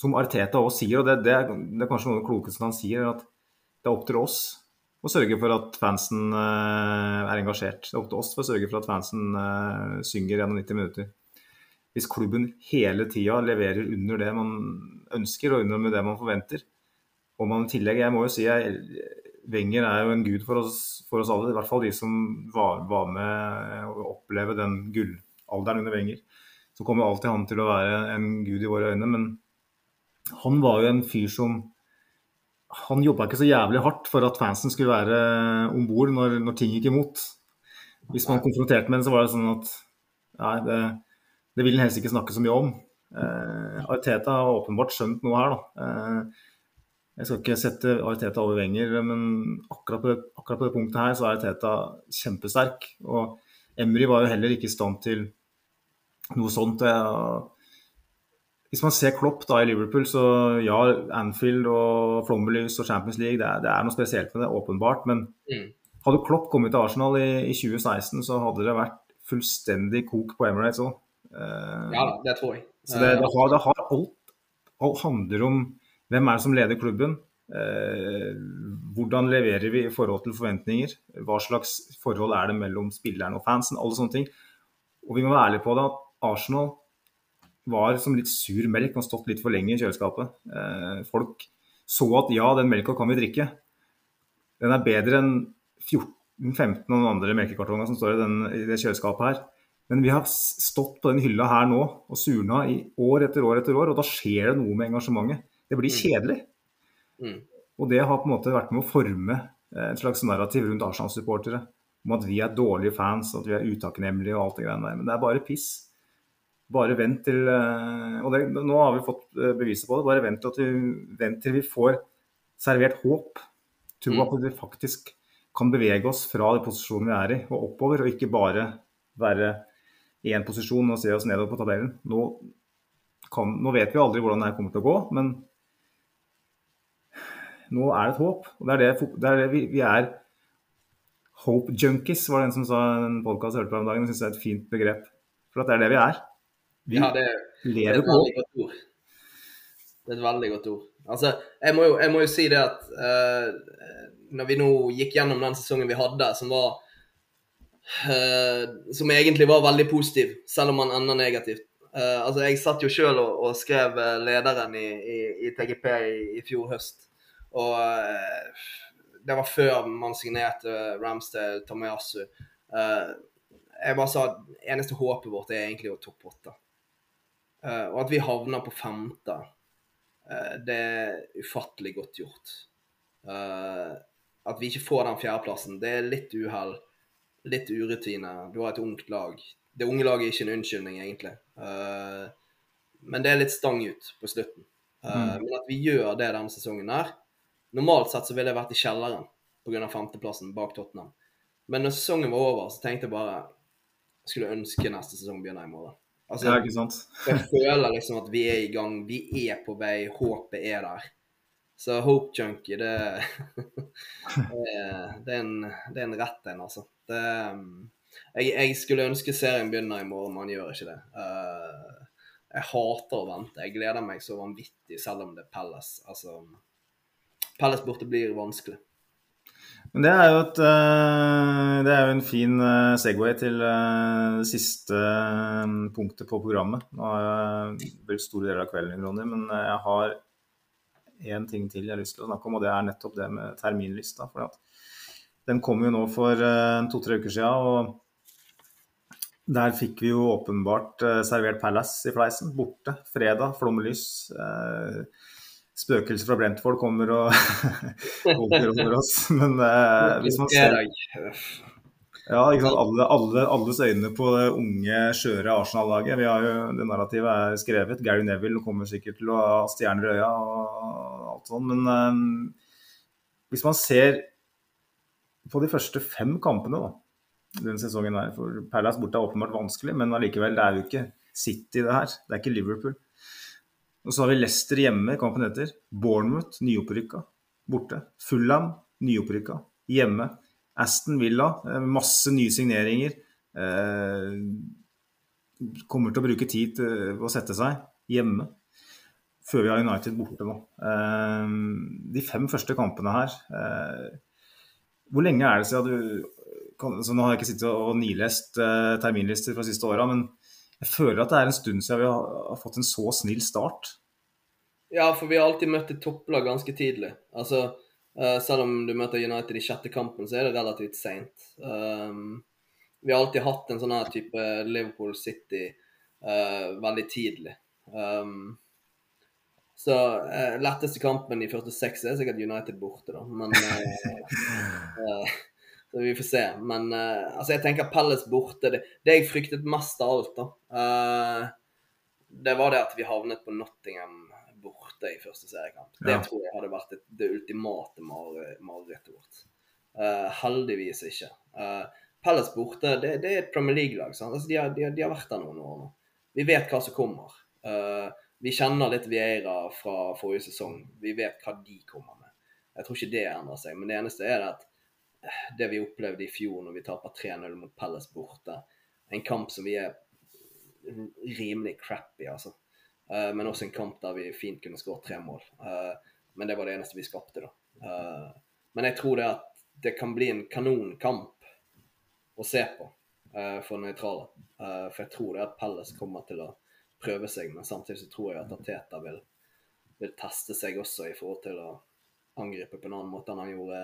som Arteta også sier, og det, det, er, det er kanskje noe av det klokeste han sier, at det er opp til oss å sørge for at fansen uh, er engasjert. Det er opp til oss for å sørge for at fansen uh, synger gjennom 90 minutter. hvis klubben hele tida leverer under det man ønsker og under det man forventer. Og man i tillegg, jeg må jo si jeg, Wenger er jo en gud for oss, for oss alle. I hvert fall de som var, var med å oppleve den gullalderen under Wenger. Så kommer alltid han til å være en gud i våre øyne. Men han var jo en fyr som Han jobba ikke så jævlig hardt for at fansen skulle være om bord når, når, ting gikk imot. Hvis man konfronterte med det, så var det sånn at Nei, det, det vil han helst ikke snakke så mye om. Eh, Arteta har åpenbart skjønt noe her, da. Eh, jeg skal ikke sette Ariteta over Wenger, men akkurat på, akkurat på, det punktet her så er Ariteta kjempesterk. Og Emry var jo heller ikke i stand til noe sånt. Hvis man ser Klopp da i Liverpool, så ja, Anfield og Flommelys og Champions League, det er, det er, noe spesielt med det, åpenbart. Men mm. hadde Klopp kommet til Arsenal i, i, 2016, så hadde det vært fullstendig kok på Emirates òg. Uh, ja, det tror jeg. Så det, det, har, det har alt, alt handler om hvem er det som leder klubben? Eh, hvordan leverer vi i forhold til forventninger? Hva slags forhold er det mellom spilleren og fansen? Alle sånne ting. Og vi må være ærlige på det at Arsenal var som litt sur melk og stått litt for lenge i kjøleskapet. Eh, folk så at ja, den melka kan vi drikke. Den er bedre enn 14-15 av de andre melkekartongene som står i, den, i det kjøleskapet her. Men vi har stått på den hylla her nå og surna i år etter år etter år, og da skjer det noe med engasjementet. Det blir mm. kjedelig. Mm. Og det har på en måte vært med å forme eh, et slags narrativ rundt Arsenal-supportere om at vi er dårlige fans, at vi er utakknemlige og alt det greiene der. Men det er bare piss. Bare vent til eh, Og det, nå har vi fått eh, beviset på det. Bare vent til, vent til vi får servert håp. Tro mm. at vi faktisk kan bevege oss fra den posisjonen vi er i, og oppover, og ikke bare være i én posisjon og se oss nedover på tabellen. Nå, kan, nå vet vi aldri hvordan det kommer til å gå, men nå er det et håp. Og det er det, det, er det vi, vi, er Hope junkies, var det en som sa en podkast hørte på om dagen. Jeg syns det er et fint begrep. For at det er det vi er. Vi ja, det, lever på håp. Det er et veldig godt ord. Altså, jeg må jo, jeg må jo si det at uh, når vi nå gikk gjennom den sesongen vi hadde, som var uh, Som egentlig var veldig positiv, selv om man ender negativt. Uh, altså, Jeg satt jo sjøl og, og, skrev lederen i, i, i TGP i, i, fjor høst. Og uh, det var før man signerte Ramsdale, Tamayasu. Uh, jeg bare sa at eneste håpet vårt er egentlig å toppe åtte. Uh, og at vi havner på femte, det er ufattelig godt gjort. At vi ikke får den fjerdeplassen, det er litt uhell. Litt urutine. Du har et ungt lag. Det unge laget er ikke en unnskyldning, egentlig. men det er litt stang ut på slutten. Mm. Men at vi gjør det denne sesongen her, Normalt sett så ville jeg vært i kjelleren pga. femteplassen bak Tottenham. Men når sesongen var over, så tenkte jeg bare jeg skulle ønske neste sesong begynner i morgen. Altså, ja, ikke sant? jeg føler liksom at vi er i gang, vi er på vei, håpet er der. Så Hope Junkie, det, det, det, er en, det er en rett en, altså. Det, jeg, jeg, skulle ønske serien begynner i morgen, men han gjør ikke det. Uh, jeg hater å vente. Jeg gleder meg så vanvittig, selv om det er Pelles. Altså, Palace borte blir vanskelig. Men det er jo, et, eh, det er jo en fin eh, Segway til eh, det siste punktet på programmet. Nå har jeg brukt store deler av kvelden, Ronny, men jeg har én ting til jeg har lyst til å snakke om, og det er nettopp det med terminlista. For den kom jo nå for to-tre uker siden, og der fikk vi jo åpenbart servert Palace i fleisen. Borte. Fredag, flomlys. Eh, spøkelser fra Brentford kommer og holder over oss. Men eh, hvis man ser ja? Alle, alle, alles øyne på det unge, skjøre Arsenal-laget. Vi har jo, Det narrativet er skrevet. Gary Neville kommer sikkert til å ha stjerner i øya og alt sånt. Men eh, hvis man ser på de første fem kampene da, denne sesongen her For Palace borte er åpenbart vanskelig, men allikevel, det er jo ikke City det her. Det er ikke Liverpool. Og så har vi Leicester hjemme, kampen etter. Bournemouth, nyopprykka, borte. Fulham, nyopprykka, hjemme. Aston Villa, eh, masse nye signeringer. Eh, kommer til å bruke tid til å sette seg hjemme. Før vi har United borte nå. Eh, de fem første kampene her eh, Hvor lenge er det siden du så Nå har jeg ikke sittet og nilest eh, terminlister fra siste åra, men Jeg føler at det er en stund siden vi har, fått en så snill start. Ja, for vi har alltid møtt et topplag ganske tidlig. Altså, uh, selv om du møter United i sjette kampen, så er det relativt seint. Um, vi har alltid hatt en sånn her type Liverpool City uh, veldig tidlig. Um, så uh, letteste kampen i første seks er sikkert United borte, da. Men Så vi får se. Men uh, altså, jeg tenker Pelles borte. Det, det jeg fryktet mest av alt, da, uh, det var det at vi havnet på Nottingham borte i første seriekamp. Det tror jeg hadde vært det, det ultimate mare- marerittet vårt. Uh, heldigvis ikke. Pelles borte, det, det er et Premier League-lag. Altså, de, har, de, de har vært der noen år nå. Vi vet hva som kommer. Vi kjenner litt Vieira fra forrige sesong. Vi vet hva de kommer med. Jeg tror ikke det endrer seg. Men det eneste er at det vi opplevde i fjor når vi taper 3-0 mot Pelles borte, en kamp som vi er rimelig crappy, altså. Eh, men også en kamp der vi fint kunne skåret tre mål. Eh, men det var det eneste vi skapte, da. Eh, men jeg tror det at det kan bli en kanonkamp å se på for nøytrale. For jeg tror det at Pelles kommer til å prøve seg, men samtidig så tror jeg at Ateta vil, vil teste seg også i forhold til å angripe på en annen måte enn han gjorde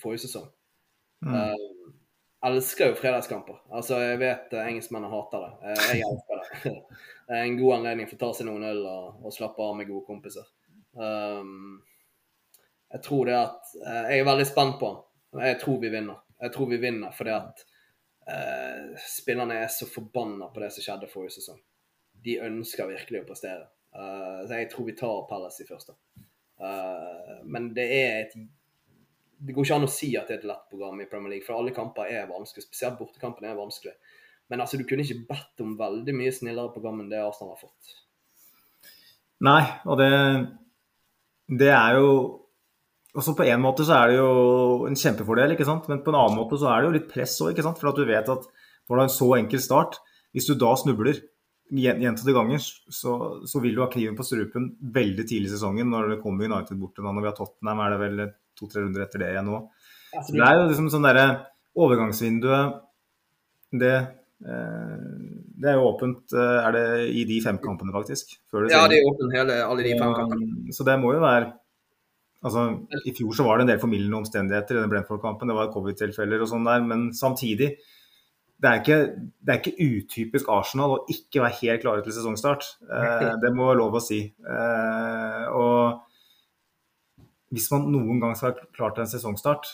forrige sesong. Mm. Uh, elsker jo fredagskamper. Altså, jeg vet uh, engelskmennene hater det. Uh, jeg elsker det. det er en god anledning for å ta seg noen øl og, og slappe av med gode kompiser. Um, jeg tror det at uh, Jeg er veldig spent på han. Jeg tror vi vinner. Jeg tror vi vinner fordi at spillerne er så forbanna på det som skjedde forrige sesong. De ønsker virkelig å prestere. Så jeg tror vi tar Palace i første. Men det er et Det går ikke an å si at det er et lett program i Premier League, for alle kamper er vanskelig. Spesielt bortekampene er vanskelig. Men altså, du kunne ikke bedt om veldig mye snillere program enn det Arsenal har fått. Nei, og det, det er jo også På en måte så er det jo en kjempefordel, ikke sant? men på en annen måte så er det jo litt press òg. For at du vet at når du har en så enkel start, hvis du da snubler gjen- gjentatte ganger, så, så vil du ha kniven på strupen veldig tidlig i sesongen når det kommer United bort når vi har Tottenham, er det vel to-tre runder etter det igjen nå. Så det er jo liksom sånn derre overgangsvinduet Det, eh, det er jo åpent eh, Er det i de fem kampene, faktisk? Før det ja, det er åpent hele, alle de fem kampene. Så det må jo være Altså, I fjor så var det en del formildende omstendigheter i den Brentford-kampen. Det var covid-tilfeller og sånn der. Men samtidig, det er, ikke, det er ikke utypisk Arsenal å ikke være helt klare til sesongstart. Eh, det må være lov å si. Eh, og hvis man noen gang skal være klar til en sesongstart,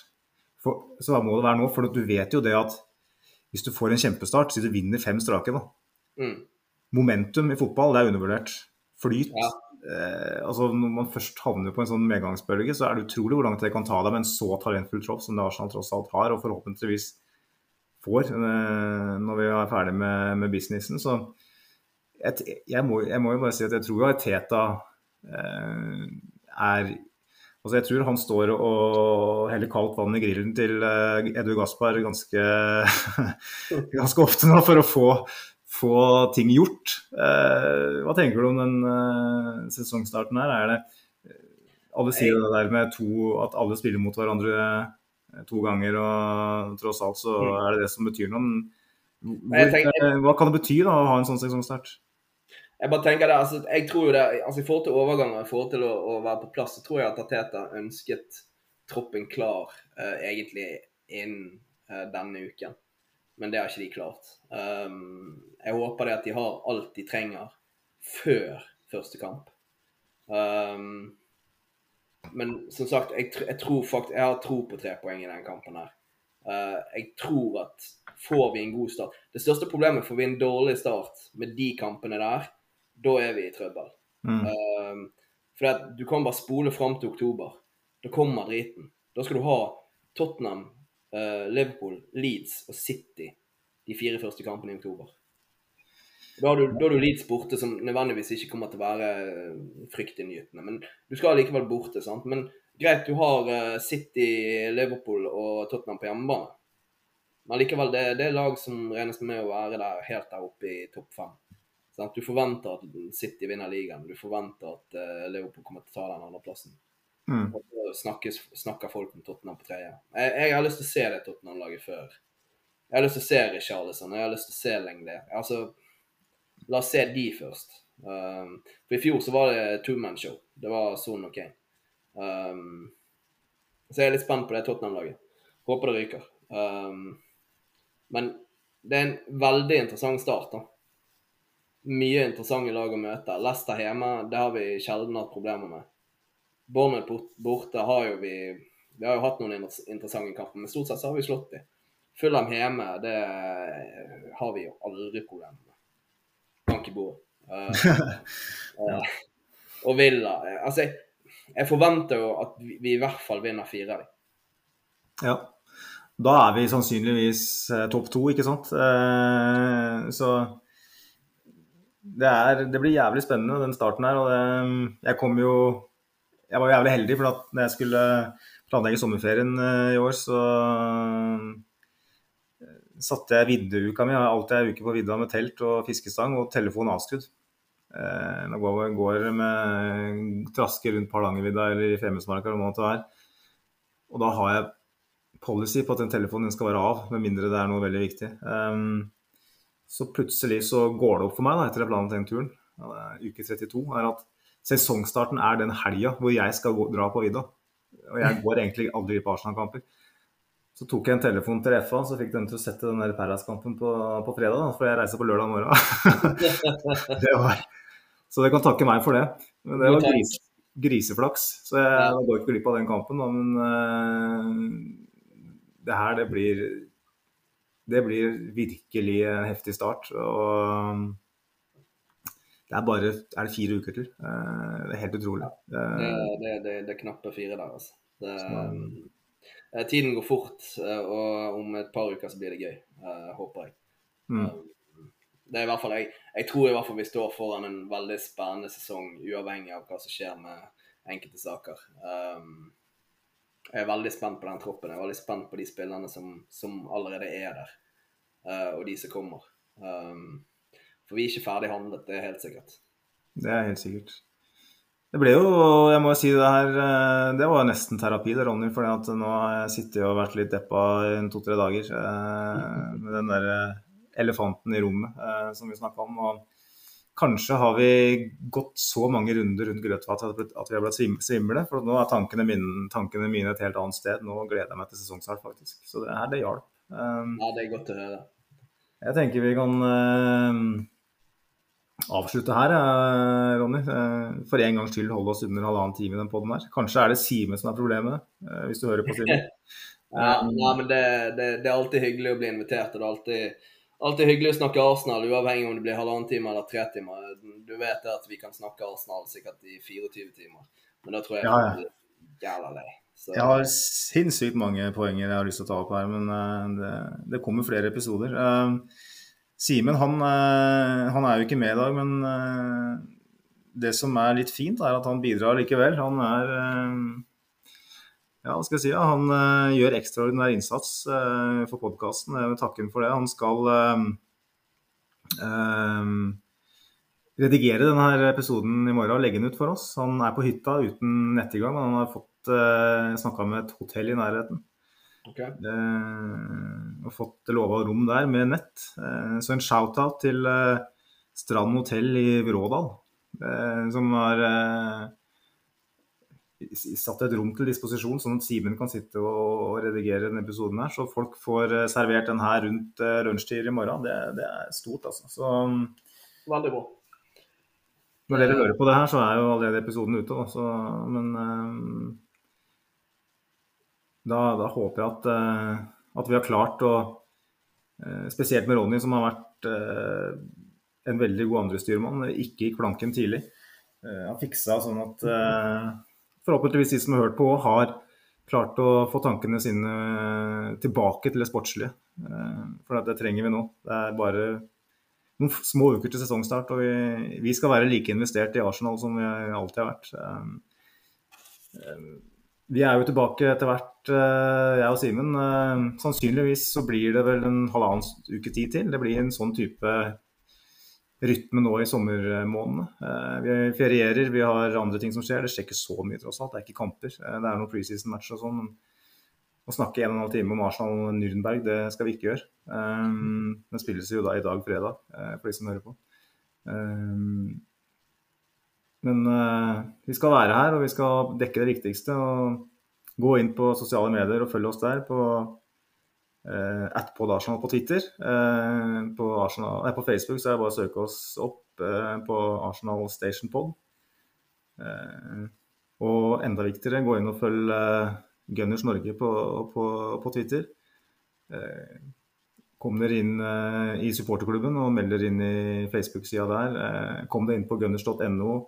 for, så må det være nå. For du vet jo det at hvis du får en kjempestart, så du vinner fem strake, da. Mm. Momentum i fotball, det er undervurdert. Flyt. Ja. Eh, altså Når man først havner på en sånn medgangsbølge, så er det utrolig hvor langt det kan ta deg med en så talentfull tropp som det Arsenal tross alt har, og forhåpentligvis får eh, når vi er ferdig med, med businessen. Så jeg, jeg, må, jeg må jo bare si at jeg tror jo at Teta eh, er Altså Jeg tror han står og heller kaldt vann i grillen til eh, Edu Gaspar ganske, ganske ofte nå for å få, få ting gjort. Eh, hva tenker du om den eh, sesongstarten her? Er det, alle sier det der med to, at alle spiller mot hverandre to ganger, og tross alt så er det det som betyr noe. Hvor, hva kan det bety da å ha en sånn sesongstart? Jeg bare tenker det, altså, jeg tror jo det, altså I forhold til overganger, i forhold til å, å være på plass, så tror jeg at Ateta ønsket troppen klar uh, egentlig innen uh, denne uken. Men det har ikke de klart. Um, jeg håper det at de har alt de trenger før første kamp. Um, men som sagt, jeg, jeg tror fakt jeg har tro på tre poeng i den kampen her. Uh, jeg tror at får vi en god start Det største problemet får vi en dårlig start med de kampene der, da er vi i trøbbel. Mm. Um, for at du kan bare spole fram til oktober. Da kommer driten. Da skal du ha Tottenham, uh, Liverpool, Leeds og City de fire første kampene i oktober. Da har, du, da har du Leeds borte, som nødvendigvis ikke kommer til å være eh, fryktinngytende. Men du skal likevel borte. sant? Men greit, du har uh, City, Liverpool og Tottenham på hjemmebane. Men likevel, det, det er lag som regnes med å være der helt der oppe i topp fem. Sant? Du forventer at City vinner ligaen. Du forventer at uh, Liverpool kommer til å ta den andreplassen. Mm. Og så snakkes, snakker folk om Tottenham på tredje. Jeg, jeg har lyst til å se det Tottenham-laget før. Jeg har lyst til å se Richarlison, jeg har lyst til å se Lengde. Altså, La oss se de først. Um, for I fjor så var det two-man-show. Det var Son og Kane. Um, så jeg er litt spent på det Tottenham-laget. Håper det ryker. Um, men det er en veldig interessant start. da. Mye interessante lag å møte. Leicester hjemme, det har vi sjelden hatt problemer med. Bournemouth borte har jo vi Vi har jo hatt noen interessante kamper, men stort sett så har vi slått dem. Fulham hjemme, det har vi jo aldri problemer med. Bank i bordet. Uh, ja. og Villa Altså, jeg, jeg forventer jo at vi, vi, i hvert fall vinner fire av dem. Ja. Da er vi sannsynligvis eh, topp to, ikke sant. Eh, så det, er, det, blir jævlig spennende, den starten her. Og det, jeg kom jo Jeg var jævlig heldig, for at når jeg skulle planlegge sommerferien eh, i år, så eh, satte jeg viddeuka mi. Alltid ei uke på vidda med telt og fiskestang og telefon avskudd. Eh, nå går, går med trasker rundt Hardangervidda eller i Femundsmarka eller noe det er. Og da har jeg policy på at den telefonen skal være av, med mindre det er noe veldig viktig. Så plutselig så går det opp for meg da, etter jeg planla den turen, uke 32, er at sesongstarten er den helga hvor jeg skal gå, dra på vidda. Og jeg går egentlig aldri på Arsenal-kamper. Så tok jeg en telefon til FA, så fikk den til å sette den Paradise-kampen på, på, fredag. Da, for jeg reiser på lørdag morgen. det var, så det kan takke meg for det. Men det var gris, griseflaks. Så jeg går ikke glipp av den kampen. Da, men uh, det her det blir, det blir virkelig en heftig start. Og det er bare er det fire uker til. Eh, det er helt utrolig. Det, det, det, det er knappe fire der, altså. Eh, tiden går fort, eh, og om et par uker så blir det gøy. Håper jeg. Mm. Det er i hvert fall, jeg, jeg tror i hvert fall vi står foran en veldig spennende sesong, uavhengig av hva som skjer med enkelte saker. Um, jeg er veldig spent på den troppen. Jeg er veldig spent på de spillerne som, som allerede er der, uh, og de som kommer. Um, for vi er ikke ferdig handlet, det er helt sikkert. Det er helt sikkert. Det ble jo, jeg må jo si det her, eh, det var nesten terapi det, Ronny. For nå har jeg sittet og vært litt deppa i to-tre dager uh, med den der elefanten i rommet som vi snakka om. og Kanskje har vi gått så mange runder rundt grøtfat at vi har blitt svimle. For nå er tankene mine, tankene mine, et helt annet sted. Nå gleder jeg meg til sesongstart, faktisk. Så det her, det hjalp. Um, ja, det er godt å høre. Jeg tenker vi kan uh, avslutte her, uh, Ronny. Uh, for en gangs skyld holde oss under halvannen time i den poden her. Kanskje er det Simen som er problemet, uh, hvis du hører på Simen. ja, ja, men det, det, det, er alltid hyggelig å bli invitert. og det er alltid Alltid hyggelig å snakke Arsenal, uavhengig om det blir halvannen time eller tre timer. Du vet at vi kan snakke Arsenal sikkert i 24 timer, men da tror jeg ja, ja. blir jævla lei. Så... Jeg har sinnssykt mange poenger jeg har lyst til å ta opp her, men uh, det, det, kommer flere episoder. Uh, Simen han, uh, han, er jo ikke med i dag, men det som er litt fint, er at han bidrar likevel. Han er ja, hva skal jeg si, ja, Han uh, gjør ekstraordinær innsats uh, for podkasten. Jeg vil takke ham for det. Han skal uh, redigere denne episoden i morgen og legge den ut for oss. Han er på hytta uten nettilgang, men han har fått uh, snakka med et hotell i nærheten. Okay. og fått lova rom der med nett. så en shout-out til Strand hotell i Vrådal, som har satt et rom til disposisjon, sånn at Simen kan sitte og, redigere denne episoden her. Så folk får eh, servert den her rundt uh, lunsjtid i morgen. Det, det, er stort, altså. Så, Veldig bra. Når dere hører på det her, så er jo allerede episoden ute. Også, men uh, da, da, håper jeg at, uh, at, vi har klart å Spesielt med Ronny, som har vært en veldig god andrestyrmann. Ikke gikk planken tidlig. Han fiksa sånn at forhåpentligvis de som har hørt på, har klart å få tankene sine tilbake til det sportslige. Eh, for det trenger vi nå. Det er bare noen små uker til sesongstart, og vi, skal være like investert i Arsenal som vi alltid har vært. Eh, eh, vi er jo tilbake etter hvert, jeg og Simen. Sannsynligvis så blir det vel en halvannen uke tid til. Det blir en sånn type rytme nå i sommermånedene. Eh, vi ferierer, vi har andre ting som skjer. Det skjer ikke så mye tross alt. Det er ikke kamper. Eh, det er noen preseason-matcher og sånn. Å snakke en og en halv time om Arsenal og Nürnberg, det skal vi ikke gjøre. Um, den spilles jo da i dag, fredag, for de som hører på. Eh, men eh, vi skal være her, og vi skal dekke det viktigste. og Gå inn på sosiale medier og følge oss der på uh, Arsenal på Twitter. Eh, på, Arsenal, nei, på, Facebook så er det bare å søke oss opp eh, på Arsenal Station Pod. og enda viktigere, gå inn og følg Gunners Norge på, på, på Twitter. Kom dere inn i supporterklubben og meld dere inn i Facebook-sida der. Kom dere inn på gunners.no.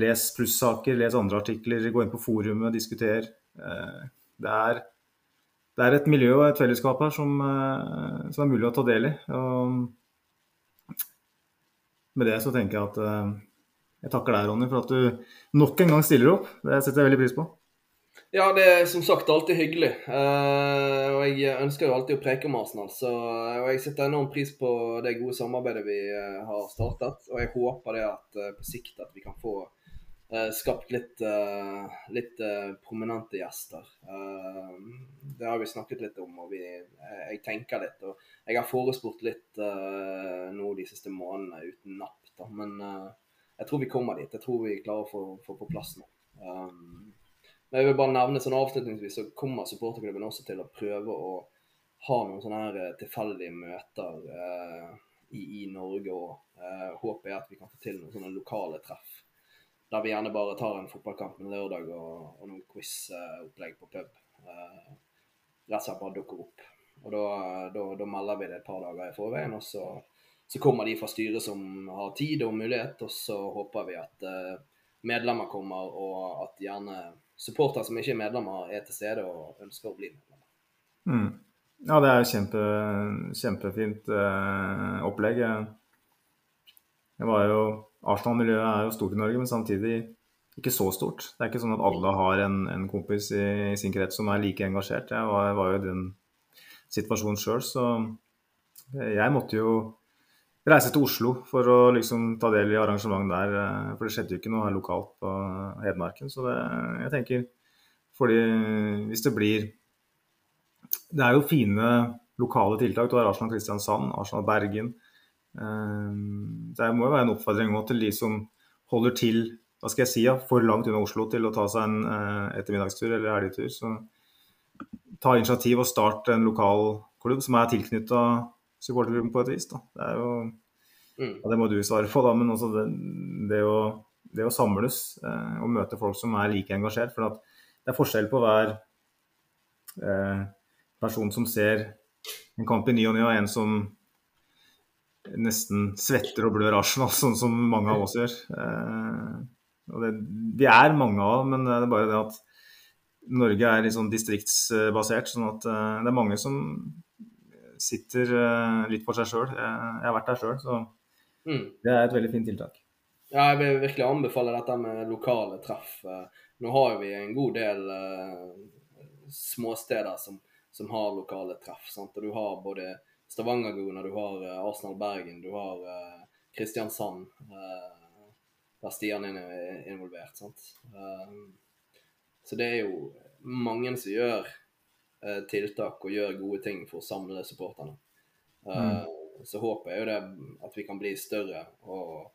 Les plussaker, les andre artikler, gå inn på forumet, diskuter. Det er det er et miljø og et fellesskap her som, eh, som, er mulig å ta del i. Og med det så tenker jeg at eh, jeg takker deg, Ronny, for at du nok en gang stiller opp. Det setter jeg veldig pris på. Ja, det er som sagt alltid hyggelig. Uh, og jeg ønsker jo alltid å preke om Arsenal. Så, jeg setter enorm pris på det gode samarbeidet vi har startet. Og jeg håper det at på sikt at vi kan få skapt litt, uh, litt uh, prominente gjester. det har vi snakket litt om, og vi, jeg tenker litt. Og jeg har forespurt litt nå de siste månedene uten napp, da. Men jeg tror vi kommer dit. Jeg tror vi klarer å få, få på plass noe. Men jeg vil bare nevne sånn avslutningsvis så kommer supporterklubben også til å prøve å ha noen sånne her tilfeldige møter i, i, Norge òg. håpet er at vi kan få til noen sånne lokale treff der vi gjerne bare tar en fotballkamp en lørdag og, og noen quiz-opplegg på pub. Eh, rett og slett bare dukker opp. Og da, da, da, melder vi det et par dager i forveien. Og så, så, kommer de fra styret som har tid og mulighet, og så håper vi at eh, medlemmer kommer, og at gjerne supportere som ikke er medlemmer, er til stede og ønsker å bli medlemmer. Mm. Ja, det er kjempe, kjempefint eh, opplegg. Jeg var jo Arsenal-miljøet er jo stort i Norge, men samtidig ikke så stort. Det er ikke sånn at alle har en, en kompis i, i, sin krets som er like engasjert. Jeg var, var jo i den situasjonen sjøl, så jeg måtte jo reise til Oslo for å liksom ta del i arrangementet der. Eh, for det skjedde jo ikke noe her lokalt på Hedmarken. Så det, jeg tenker fordi hvis det blir Det er jo fine lokale tiltak. Du har Arsenal Kristiansand, Arsenal Bergen. Ehm, det må jo være en oppfordring til de som holder til hva skal jeg si, ja, for langt unna Oslo til å ta seg en eh, ettermiddagstur eller helgetur. Så ta initiativ og start en lokal klubb som er tilknytta supporterklubben på et vis. Da. Det er jo mm. ja, Det må du svare på, da, men også det, det, å, det å, samles eh, og møte folk som er like engasjert. For det er forskjell på hver eh, person som ser en kamp i ny og ny, og en som nesten svetter og blør Arsenal, sånn som mange av oss gjør. Eh, det, vi er mange av men det er bare det at Norge er litt sånn distriktsbasert. sånn at eh, det er mange som sitter eh, litt for seg sjøl. Jeg har vært der sjøl, så mm. det er et veldig fint tiltak. Ja, jeg vil virkelig anbefale dette med lokale treff. Nå har vi en god del småsteder som, som har lokale treff. Sant? Og du har både Stavanger-Gona, du har uh, Arsenal Bergen, du har uh, Kristiansand. Uh, der Stian er involvert. sant? så det er jo mange som gjør tiltak og gjør gode ting for å samle supporterne. Mm. Så håpet er jo det at vi kan bli større og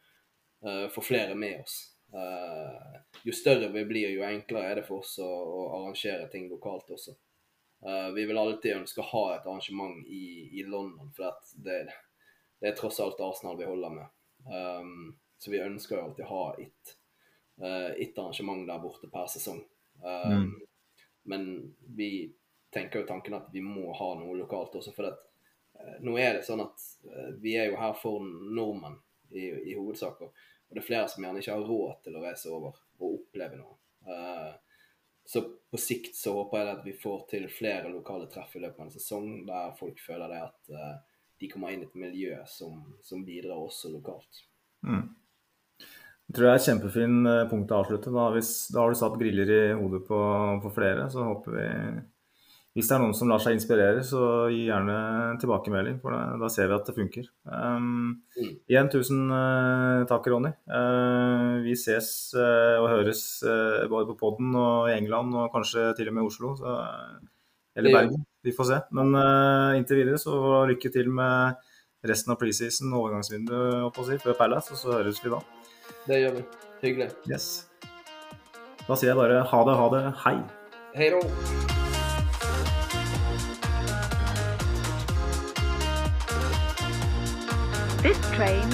få flere med oss. jo større vi blir, jo enklere er det for oss å arrangere ting lokalt også. Uh, vi vil alltid ønske å ha et arrangement i, i London, for det, det, er tross alt Arsenal vi holder med. Um, så vi ønsker jo alltid å ha ett uh, et arrangement der borte per sesong. Um, mm. Men vi tenker jo tanken at vi må ha noe lokalt også, for at, uh, nå er det sånn at vi er jo her for nordmenn i, i hovedsak, og det er flere som gjerne ikke har råd til å reise over og oppleve noe. Så på sikt så håper jeg at vi får til flere lokale treff i løpet av en sesong der folk føler det at uh, de kommer inn i et miljø som, som bidrar også lokalt. Mm. Jeg tror det er et kjempefin eh, punkt å avslutte. Da, hvis, da har du satt griller i hodet på, på flere. Så håper vi hvis det er noen som lar seg inspirere, så gi gjerne tilbakemelding. For da, da ser vi at det funker. Um. Igjen tusen uh, takk, Ronny. Uh, vi ses uh, og høres både på podden og i England og kanskje til og med Oslo. Så, eller Bergen. Vi får se. Men inntil videre så lykke til med resten av preseason og overgangsvinduet si, før Palace, og så høres vi da. Det gjør vi. Hyggelig. Yes. Da sier jeg bare ha det, ha det, hei. Hei da. train